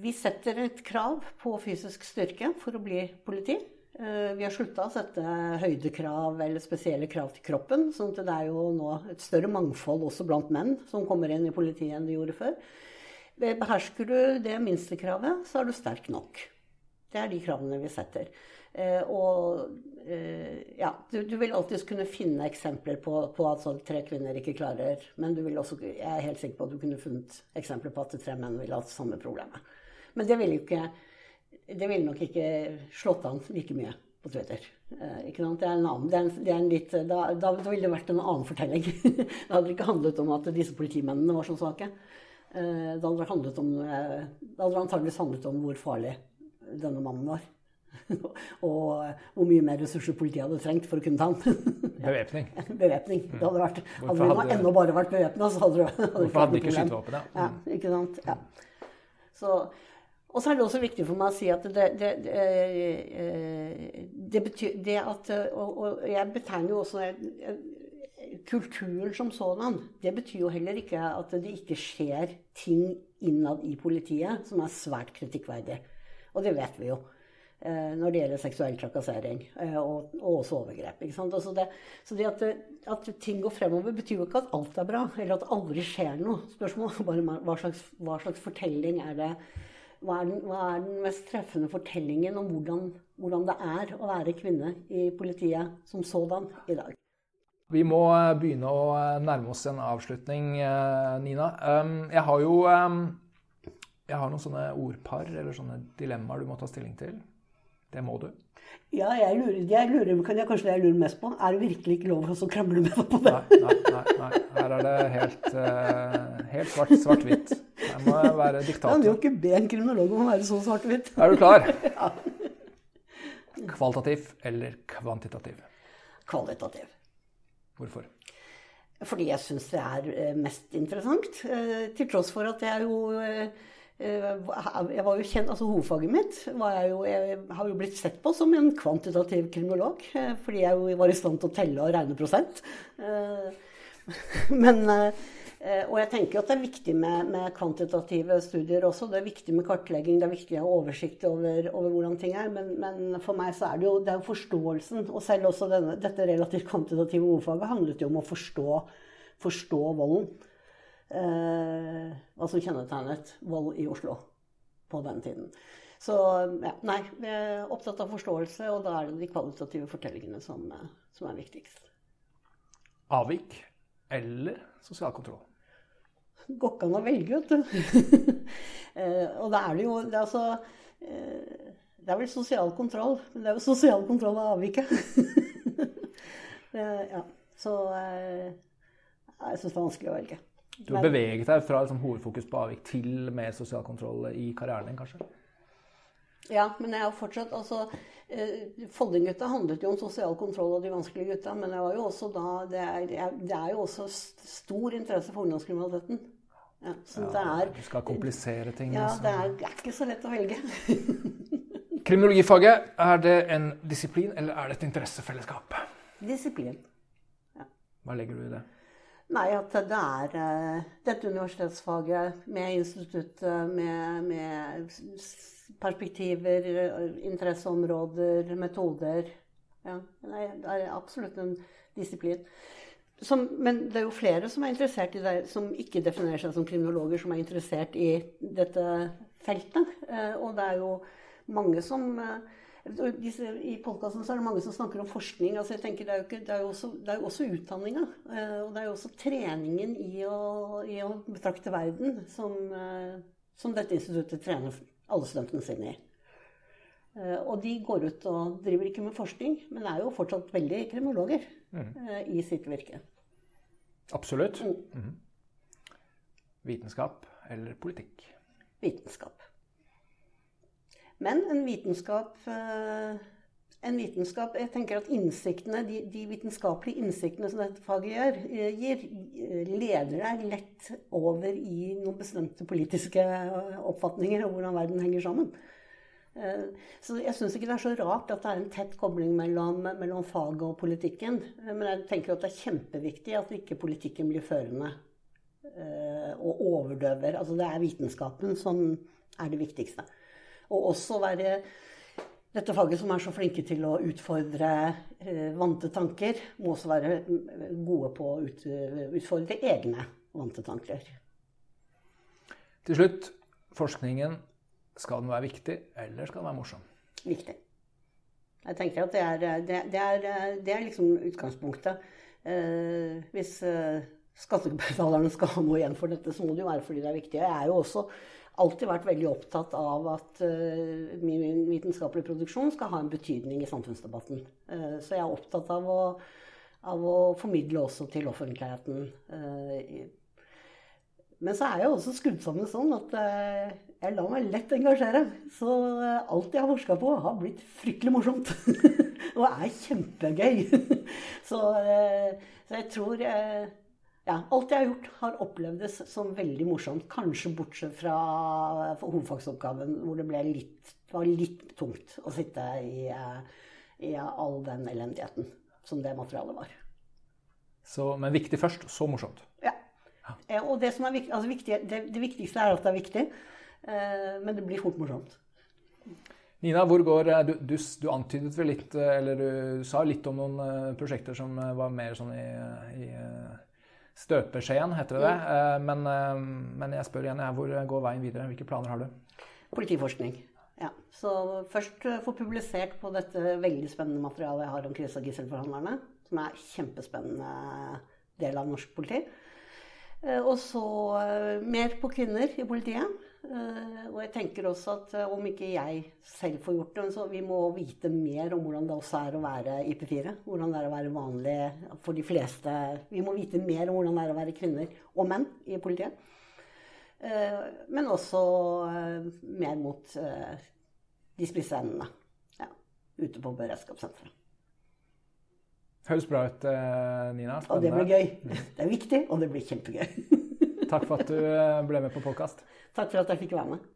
vi setter et krav på fysisk styrke for å bli politi. Eh, vi har slutta å sette høydekrav eller spesielle krav til kroppen. sånn at det er jo nå et større mangfold også blant menn som kommer inn i politiet enn de gjorde før. Behersker du det minstekravet, så er du sterk nok. Det er de kravene vi setter. Eh, og eh, ja, du, du, vil alltids kunne finne eksempler på, på at sånn, tre kvinner ikke klarer Men du vil også, jeg er helt sikker på at du kunne funnet eksempler på at tre menn ville hatt samme problemet. Men det vil jo ikke det ville nok ikke slått an like mye på Twitter. Eh, ikke sant? Det er en annen, det er en, det er en litt, da, da ville det vært en annen fortelling. (laughs) det hadde ikke handlet om at disse politimennene var så svake. Eh, det hadde, handlet om, eh, det hadde antageligvis handlet om hvor farlig denne mannen var. (laughs) og hvor mye mer ressurser politiet hadde trengt for å kunne ta ham. (laughs) Bevæpning. Bevæpning. Det hadde vært, hadde vi hadde... ennå bare vært bevæpna, så hadde det Hvorfor hadde de ikke skytevåpen, ja. ja. Ikke sant. Ja. Så, og så er det også viktig for meg å si at det, det, det, eh, det betyr det at Og, og jeg betegner jo også kulturen som sådan. Det betyr jo heller ikke at det ikke skjer ting innad i politiet som er svært kritikkverdig. Og det vet vi jo. Eh, når det gjelder seksuell trakassering eh, og, og også overgrep. Altså det, så det at, at, ting går fremover, betyr jo ikke at alt er bra, eller at det aldri skjer noe. Spørsmålet er bare hva slags, hva slags fortelling er det hva er, den, hva er, den, mest treffende fortellingen om hvordan, hvordan, det er å være kvinne i politiet som sådan i dag? Vi må eh, begynne å nærme oss en avslutning, Nina. Um, jeg har jo um, jeg har noen sånne ordpar eller sånne dilemmaer du må ta stilling til. Det må du. Ja, jeg lurer, jeg lurer, kan jeg kanskje det jeg lurer mest på. Er det virkelig ikke lov å krangle med deg på det? Nei, nei, nei, nei. Her er det helt, helt svart, svart-hvitt. Her må jeg være (laughs) diktator. Kan jo ikke be en kriminolog om å være så svart-hvitt. Er du klar? (laughs) ja. Kvalitativ eller kvantitativ? Kvalitativ. Hvorfor? Fordi jeg syns det er eh, mest interessant. Eh, til tross for at jeg jo Eh, jeg var jo kjent, altså Hovedfaget mitt var jeg, jo, jeg har jo blitt sett på som en kvantitativ kriminolog. Fordi jeg jo var i stand til å telle og regne prosent. (laughs) Men, og jeg tenker at det er viktig med, med, kvantitative studier også. Det er viktig med kartlegging, det er viktig å ha oversikt over, over, hvordan ting er. Men, men, for meg så er det jo, det er forståelsen. Og selv også denne, dette relativt kvantitative ordfaget handlet jo om å forstå, forstå volden eh, hva som kjennetegnet vold i Oslo på den tiden. Så ja, nei, vi er opptatt av forståelse, og da er det de kvalitative fortellingene som, eh, som er viktigst. Avvik eller sosial kontroll? Går ikke an å velge, vet du. (laughs) eh, og da er det jo det er, altså, eh, det er vel sosial kontroll. Men det er jo sosial kontroll av avviket. (laughs) ja, så eh, jeg syns det er vanskelig å velge. Du har beveget deg fra liksom, hovedfokus på avvik til mer sosial kontroll i karrieren din, kanskje? Ja, men jeg har fortsatt altså, eh, Foldinggutta handlet jo om sosial kontroll og de vanskelige gutta. Men det, var jo også da, det, er, det er jo også stor interesse for ungdomskriminaliteten. Ja, ja, er, du skal komplisere ting. Ja, altså. det er, det er ikke så lett å velge. (laughs) Kriminologifaget, er det en disiplin eller er det et interessefellesskap? Disiplin. Ja. Hva legger du i det? Nei, at det er uh, dette universitetsfaget med instituttet, med, med, perspektiver, interesseområder, metoder. Ja, det er absolutt en disiplin. Som, men det er jo flere som er interessert i det, som ikke definerer seg som kriminologer, som er interessert i dette feltet. Uh, og det er jo mange som uh, I podkasten er det mange som snakker om forskning. altså jeg tenker Det er jo, ikke, det er jo også, det også utdanninga. Eh, og det er jo også treningen i å, i å betrakte verden som, eh, som, dette instituttet trener alle studentene sine i. Eh, og de går ut og driver ikke med forskning, men er jo fortsatt veldig kriminologer mm. i sitt virke. Absolutt. Mm. Mm. Vitenskap eller politikk? Vitenskap. Men en vitenskap eh, en vitenskap, jeg tenker at innsiktene, de, de, vitenskapelige innsiktene som dette faget gjør, eh, gir, eh, leder deg lett over i noen bestemte politiske oppfatninger av hvordan verden henger sammen. Så jeg syns ikke det er så rart at det er en tett kobling mellom, mellom faget og politikken. Men jeg tenker at det er kjempeviktig at ikke politikken blir førende og overdøver. Altså det er vitenskapen som er det viktigste. Og også være dette faget som er så flinke til å utfordre eh, vante tanker, må også være gode på å ut, utfordre egne vante tanker. Til slutt, forskningen. Skal den være viktig, eller skal den være morsom? Viktig. Jeg tenker at det er, det, det er, det er liksom utgangspunktet. Eh, hvis eh, skattebetalerne skal ha noe igjen for dette, så må det jo være fordi det er viktig. Jeg er jo også alltid vært veldig opptatt av at uh, min vitenskapelige produksjon skal ha en betydning i samfunnsdebatten. Uh, så jeg er opptatt av å, av å, formidle også til offentligheten. Uh, men så er jeg også skrudd sammen sånn at jeg lar meg lett engasjere. Så alt jeg har forska på, har blitt fryktelig morsomt. (laughs) og er kjempegøy. (laughs) så, så, jeg tror ja, alt jeg har gjort, har opplevdes som veldig morsomt. Kanskje bortsett fra hovedfagsoppgaven, hvor det, litt, var litt tungt å sitte i, i, all den elendigheten som det materialet var. Så, men viktig først, så morsomt? Ja. ja. Og det, som viktig, altså viktig, det, det, viktigste er at det er viktig, eh, men det blir fort morsomt. Nina, går, du, du, du, antydet vel litt, eller du sa litt om noen eh, prosjekter som var mer sånn i, i Støpeskjeen, heter det det. Mm. Eh, men, eh, men, jeg spør igjen, hvor går veien videre? Hvilke planer har du? Politiforskning. Ja. Så først eh, få publisert på dette veldig spennende materialet jeg har om krise- og gisselforhandlerne. Som er kjempespennende del av norsk politi. Og så mer på kvinner i politiet. Eh, og jeg tenker også at eh, om ikke jeg selv får gjort det, så vi må vite mer om hvordan det også er å være i P4. Hvordan det er å være vanlig for de fleste. Vi må vite mer om hvordan det er å være kvinner og menn i politiet. Eh, men også mer mot de spisse endene ja, ute på beredskapssenteret. Høres bra ut, Nina. Spennende. Og det blir gøy. Det er viktig, og det blir kjempegøy. (laughs) Takk for at du ble med på podkast. Takk for at jeg fikk være med.